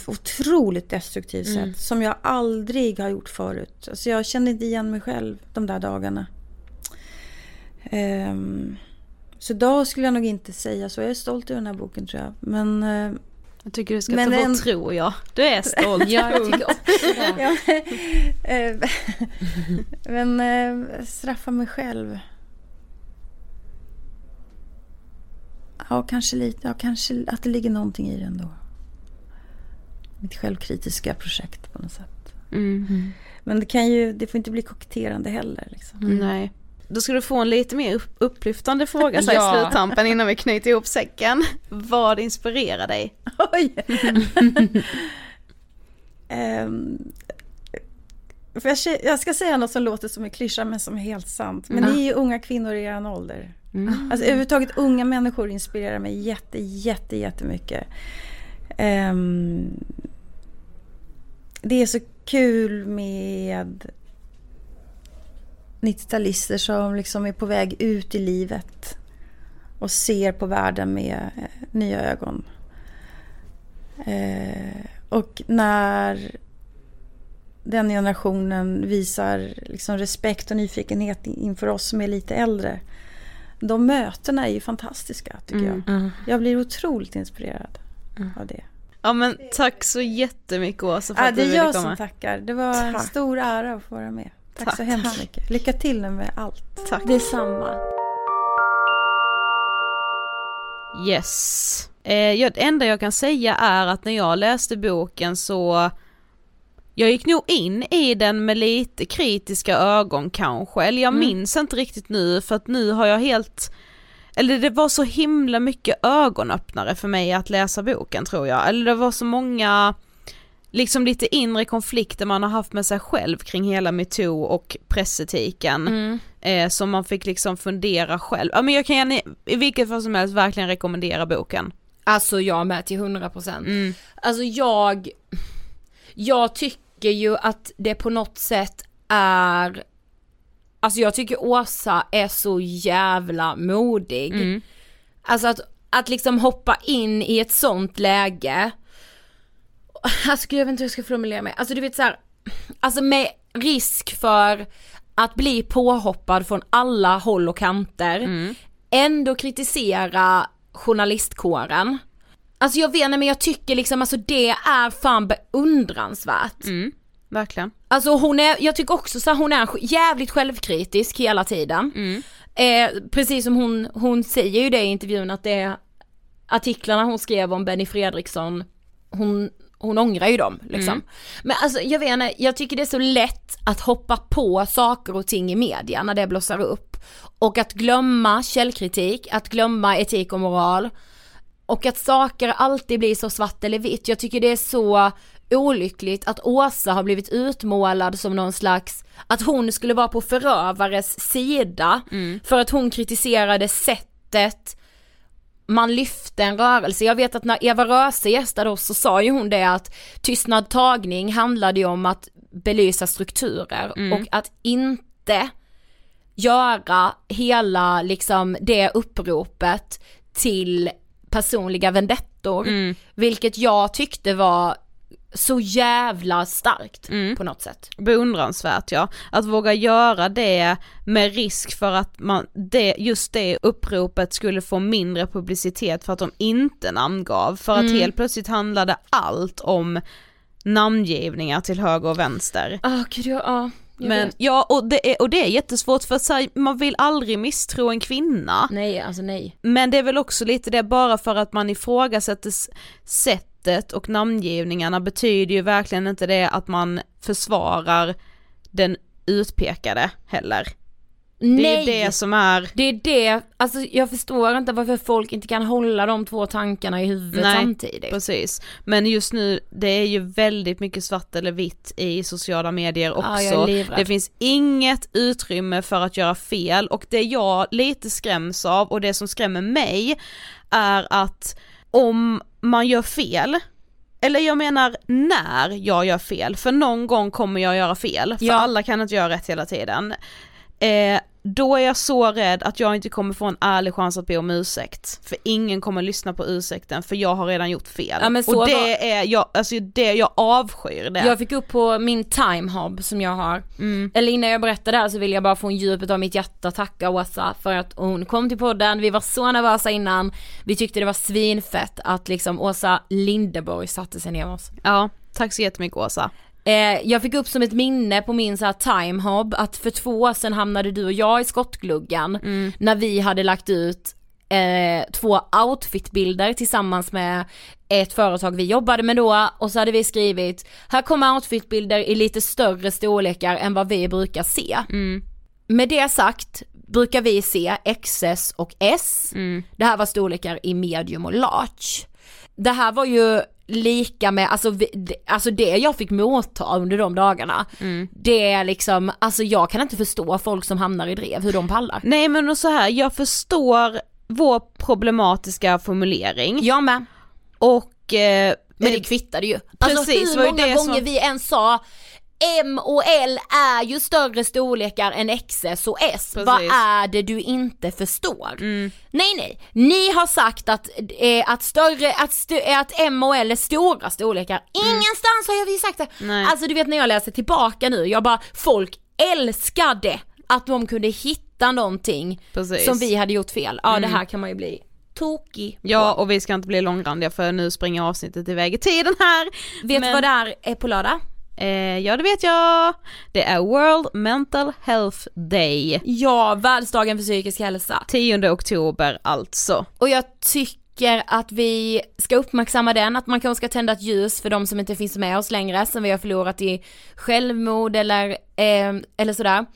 [SPEAKER 3] otroligt destruktivt sätt som jag aldrig har gjort förut. Alltså jag kände inte igen mig själv de där dagarna. Ehm, så idag skulle jag nog inte säga så. Jag är stolt över den här boken tror jag. Men eh,
[SPEAKER 1] Jag tycker du ska
[SPEAKER 3] Men
[SPEAKER 1] ta bort
[SPEAKER 3] en-
[SPEAKER 1] tror jag. Du är stolt.
[SPEAKER 5] Ja, jag tycker också det.
[SPEAKER 3] Ja, eh, men eh, straffa mig själv. Ja, kanske lite. Ja, kanske att det ligger någonting i det ändå. Mitt självkritiska projekt på något sätt.
[SPEAKER 1] Mm.
[SPEAKER 3] Men det kan ju, det får inte bli koketterande heller. Liksom.
[SPEAKER 1] Nej. Då ska du få en lite mer upp- upplyftande fråga så
[SPEAKER 5] Ja.
[SPEAKER 1] i sluttampen innan vi knyter ihop säcken. Vad inspirerar dig?
[SPEAKER 3] Oj! För jag, jag ska säga något som låter som en klyscha men som är helt sant. Men ni är ju unga kvinnor i er ålder. Mm. Alltså överhuvudtaget unga människor inspirerar mig jätte, jätte, jättemycket. Um, det är så kul med 90-talister som liksom är på väg ut i livet och ser på världen med eh, nya ögon. Eh, och när den generationen visar liksom respekt och nyfikenhet inför oss som är lite äldre. De mötena är ju fantastiska tycker jag.
[SPEAKER 5] Mm.
[SPEAKER 3] Jag blir otroligt inspirerad av det.
[SPEAKER 1] Ja men tack så jättemycket Åsa för
[SPEAKER 3] Ja,
[SPEAKER 1] att
[SPEAKER 3] det
[SPEAKER 1] du
[SPEAKER 3] är
[SPEAKER 1] ville
[SPEAKER 3] jag
[SPEAKER 1] komma.
[SPEAKER 3] som tackar. Det var en
[SPEAKER 5] Tack.
[SPEAKER 3] stor ära att få vara med. Tack,
[SPEAKER 1] Tack.
[SPEAKER 3] så hemskt mycket. Lycka till med allt.
[SPEAKER 1] Tack.
[SPEAKER 5] Detsamma.
[SPEAKER 1] Yes. Eh, det enda jag kan säga är att när jag läste boken så jag gick nog in i den med lite kritiska ögon kanske, eller jag
[SPEAKER 5] Mm.
[SPEAKER 1] minns inte riktigt nu för att nu har jag helt eller det var så himla mycket ögonöppnare för mig att läsa boken tror jag, eller det var så många liksom lite inre konflikter man har haft med sig själv kring hela metoo och pressetiken.
[SPEAKER 2] Mm.
[SPEAKER 1] Eh, som man fick liksom fundera själv. Ja men jag kan i vilket fall som helst verkligen rekommendera boken.
[SPEAKER 2] Alltså jag med till 100%.
[SPEAKER 1] Mm.
[SPEAKER 2] Alltså jag, jag tycker ju att det på något sätt är, alltså jag tycker Åsa är så jävla modig.
[SPEAKER 1] Mm.
[SPEAKER 2] Alltså att, att liksom hoppa in i ett sånt läge, alltså gud jag vet inte hur jag ska formulera mig, alltså du vet så här, alltså med risk för att bli påhoppad från alla håll och kanter,
[SPEAKER 1] Mm.
[SPEAKER 2] ändå kritisera journalistkåren. Alltså jag vet inte men jag tycker liksom alltså det är fan beundransvärt.
[SPEAKER 1] Mm. Verkligen.
[SPEAKER 2] Alltså hon är, jag tycker också så här, hon är jävligt självkritisk hela tiden.
[SPEAKER 1] Mm.
[SPEAKER 2] Eh, precis som hon, hon säger ju det i intervjun att det är artiklarna hon skrev om Benny Fredriksson, hon, hon ångrar ju dem liksom.
[SPEAKER 1] Mm.
[SPEAKER 2] Men alltså jag vet inte, jag tycker det är så lätt att hoppa på saker och ting i media när det blossar upp. Och att glömma källkritik, att glömma etik och moral. Och att saker alltid blir så svart eller vitt. Jag tycker det är så olyckligt att Åsa har blivit utmålad som någon slags, att hon skulle vara på förövares sida för att hon kritiserade sättet man lyfte en rörelse. Jag vet att när Eva Röse gästade oss så sa ju hon det att tystnad tagning handlade ju om att belysa strukturer
[SPEAKER 1] Mm.
[SPEAKER 2] och att inte göra hela liksom det uppropet till personliga vendettor,
[SPEAKER 1] Mm.
[SPEAKER 2] vilket jag tyckte var så jävla starkt
[SPEAKER 1] Mm.
[SPEAKER 2] på något sätt.
[SPEAKER 1] Beundransvärt ja. Att våga göra det med risk för att man, det, just det uppropet skulle få mindre publicitet för att de inte namngav. För att
[SPEAKER 2] Mm.
[SPEAKER 1] helt plötsligt handlade allt om namngivningar till höger och vänster.
[SPEAKER 2] Ah gud ja.
[SPEAKER 1] Men ja, och det, är, och det är jättesvårt för så här, man vill aldrig misstro en kvinna.
[SPEAKER 2] Nej alltså nej.
[SPEAKER 1] Men det är väl också lite det bara för att man ifrågasätter sättet och namngivningarna betyder ju verkligen inte det att man försvarar den utpekade heller. Det
[SPEAKER 2] nej!
[SPEAKER 1] är ju det som är,
[SPEAKER 2] Det är det, alltså jag förstår inte varför folk inte kan hålla de två tankarna i huvudet
[SPEAKER 1] Nej,
[SPEAKER 2] samtidigt.
[SPEAKER 1] precis. Men just nu, det är ju väldigt mycket svart eller vitt i sociala medier också.
[SPEAKER 2] Ja, är
[SPEAKER 1] det finns inget utrymme för att göra fel och det jag lite skräms av och det som skrämmer mig är att om man gör fel, eller jag menar när jag gör fel, för någon gång kommer jag göra fel, för
[SPEAKER 2] Ja.
[SPEAKER 1] alla kan inte göra rätt hela tiden. Eh, då är jag så rädd att jag inte kommer få en ärlig chans att be om ursäkt. För ingen kommer lyssna på ursäkten för jag har redan gjort fel.
[SPEAKER 2] Ja,
[SPEAKER 1] och det
[SPEAKER 2] var-
[SPEAKER 1] är, jag, alltså det, jag avskyr det.
[SPEAKER 2] Jag fick upp på min timehub som jag har,
[SPEAKER 1] Mm.
[SPEAKER 2] eller innan jag berättar det här så vill jag bara från djupet av mitt hjärta tacka Åsa för att hon kom till podden, vi var så nervösa innan, vi tyckte det var svinfett att liksom Åsa Lindeborg satte sig ner med oss.
[SPEAKER 1] Ja, tack så jättemycket Åsa.
[SPEAKER 2] Eh, jag fick upp som ett minne på min så här timehub att för två år sedan hamnade du och jag i skottgluggan när vi hade lagt ut eh, två outfitbilder tillsammans med ett företag vi jobbade med då och så hade vi skrivit här kommer outfitbilder i lite större storlekar än vad vi brukar se. Med det sagt brukar vi se XS och S. Det här var storlekar i medium och large. Det här var ju lika med, alltså, vi, det- alltså det jag fick motta under de dagarna, det är liksom, alltså jag kan inte förstå folk som hamnar i drev, hur de pallar.
[SPEAKER 1] Nej men och så här, jag förstår vår problematiska formulering
[SPEAKER 2] Jag med.
[SPEAKER 1] och eh,
[SPEAKER 2] Men det kvittade ju. Alltså
[SPEAKER 1] Precis,
[SPEAKER 2] hur
[SPEAKER 1] var ju
[SPEAKER 2] många gånger
[SPEAKER 1] som-
[SPEAKER 2] vi än sa M och L är ju större storlekar än XS och S. Vad
[SPEAKER 1] Precis.
[SPEAKER 2] är det du inte förstår? Nej nej, ni har sagt att, eh, att, större, att, st- att M och L är stora storlekar. Ingenstans har vi sagt det.
[SPEAKER 1] Nej.
[SPEAKER 2] Alltså du vet när jag läser tillbaka nu, jag bara, folk älskade att de kunde hitta någonting
[SPEAKER 1] Precis.
[SPEAKER 2] som vi hade gjort fel. Ja det här kan man ju bli tokig
[SPEAKER 1] Ja
[SPEAKER 2] på.
[SPEAKER 1] och vi ska inte bli långrandiga för nu springer avsnittet iväg i tiden här.
[SPEAKER 2] Vet du
[SPEAKER 1] Men-
[SPEAKER 2] vad det är på lördag?
[SPEAKER 1] Eh, ja det vet jag. Det är World Mental Health Day.
[SPEAKER 2] Ja, världsdagen för psykisk hälsa.
[SPEAKER 1] 10 oktober alltså.
[SPEAKER 2] Och jag tycker att vi ska uppmärksamma den, att man kanske ska tända ett ljus för de som inte finns med oss längre, som vi har förlorat i självmord eller, eh, eller sådär.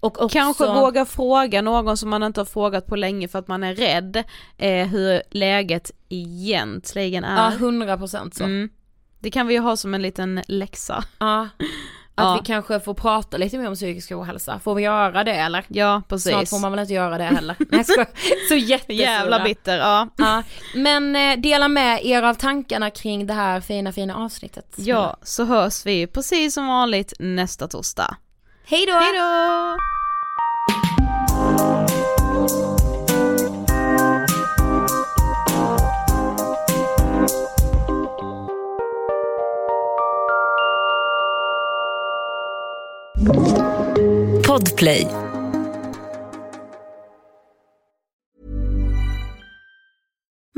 [SPEAKER 5] Och också,
[SPEAKER 1] Kanske våga fråga någon som man inte har frågat på länge för att man är rädd eh, hur läget egentligen är.
[SPEAKER 5] Ja, hundra procent så.
[SPEAKER 1] Mm. Det kan vi ju ha som en liten läxa.
[SPEAKER 5] Ja. Att
[SPEAKER 1] Ja.
[SPEAKER 5] vi kanske får prata lite mer om psykisk ohälsa. Får vi göra det eller?
[SPEAKER 1] Ja, precis.
[SPEAKER 5] Snart får man väl inte göra det heller. Nej, skojar. Så jättesura.
[SPEAKER 1] Jävla bitter, ja.
[SPEAKER 5] Ja, men eh, dela med er av tankarna kring det här fina fina avsnittet.
[SPEAKER 1] Ja, så hörs vi precis som vanligt nästa torsdag.
[SPEAKER 5] Hej då!
[SPEAKER 1] Hej då!
[SPEAKER 9] Podplay.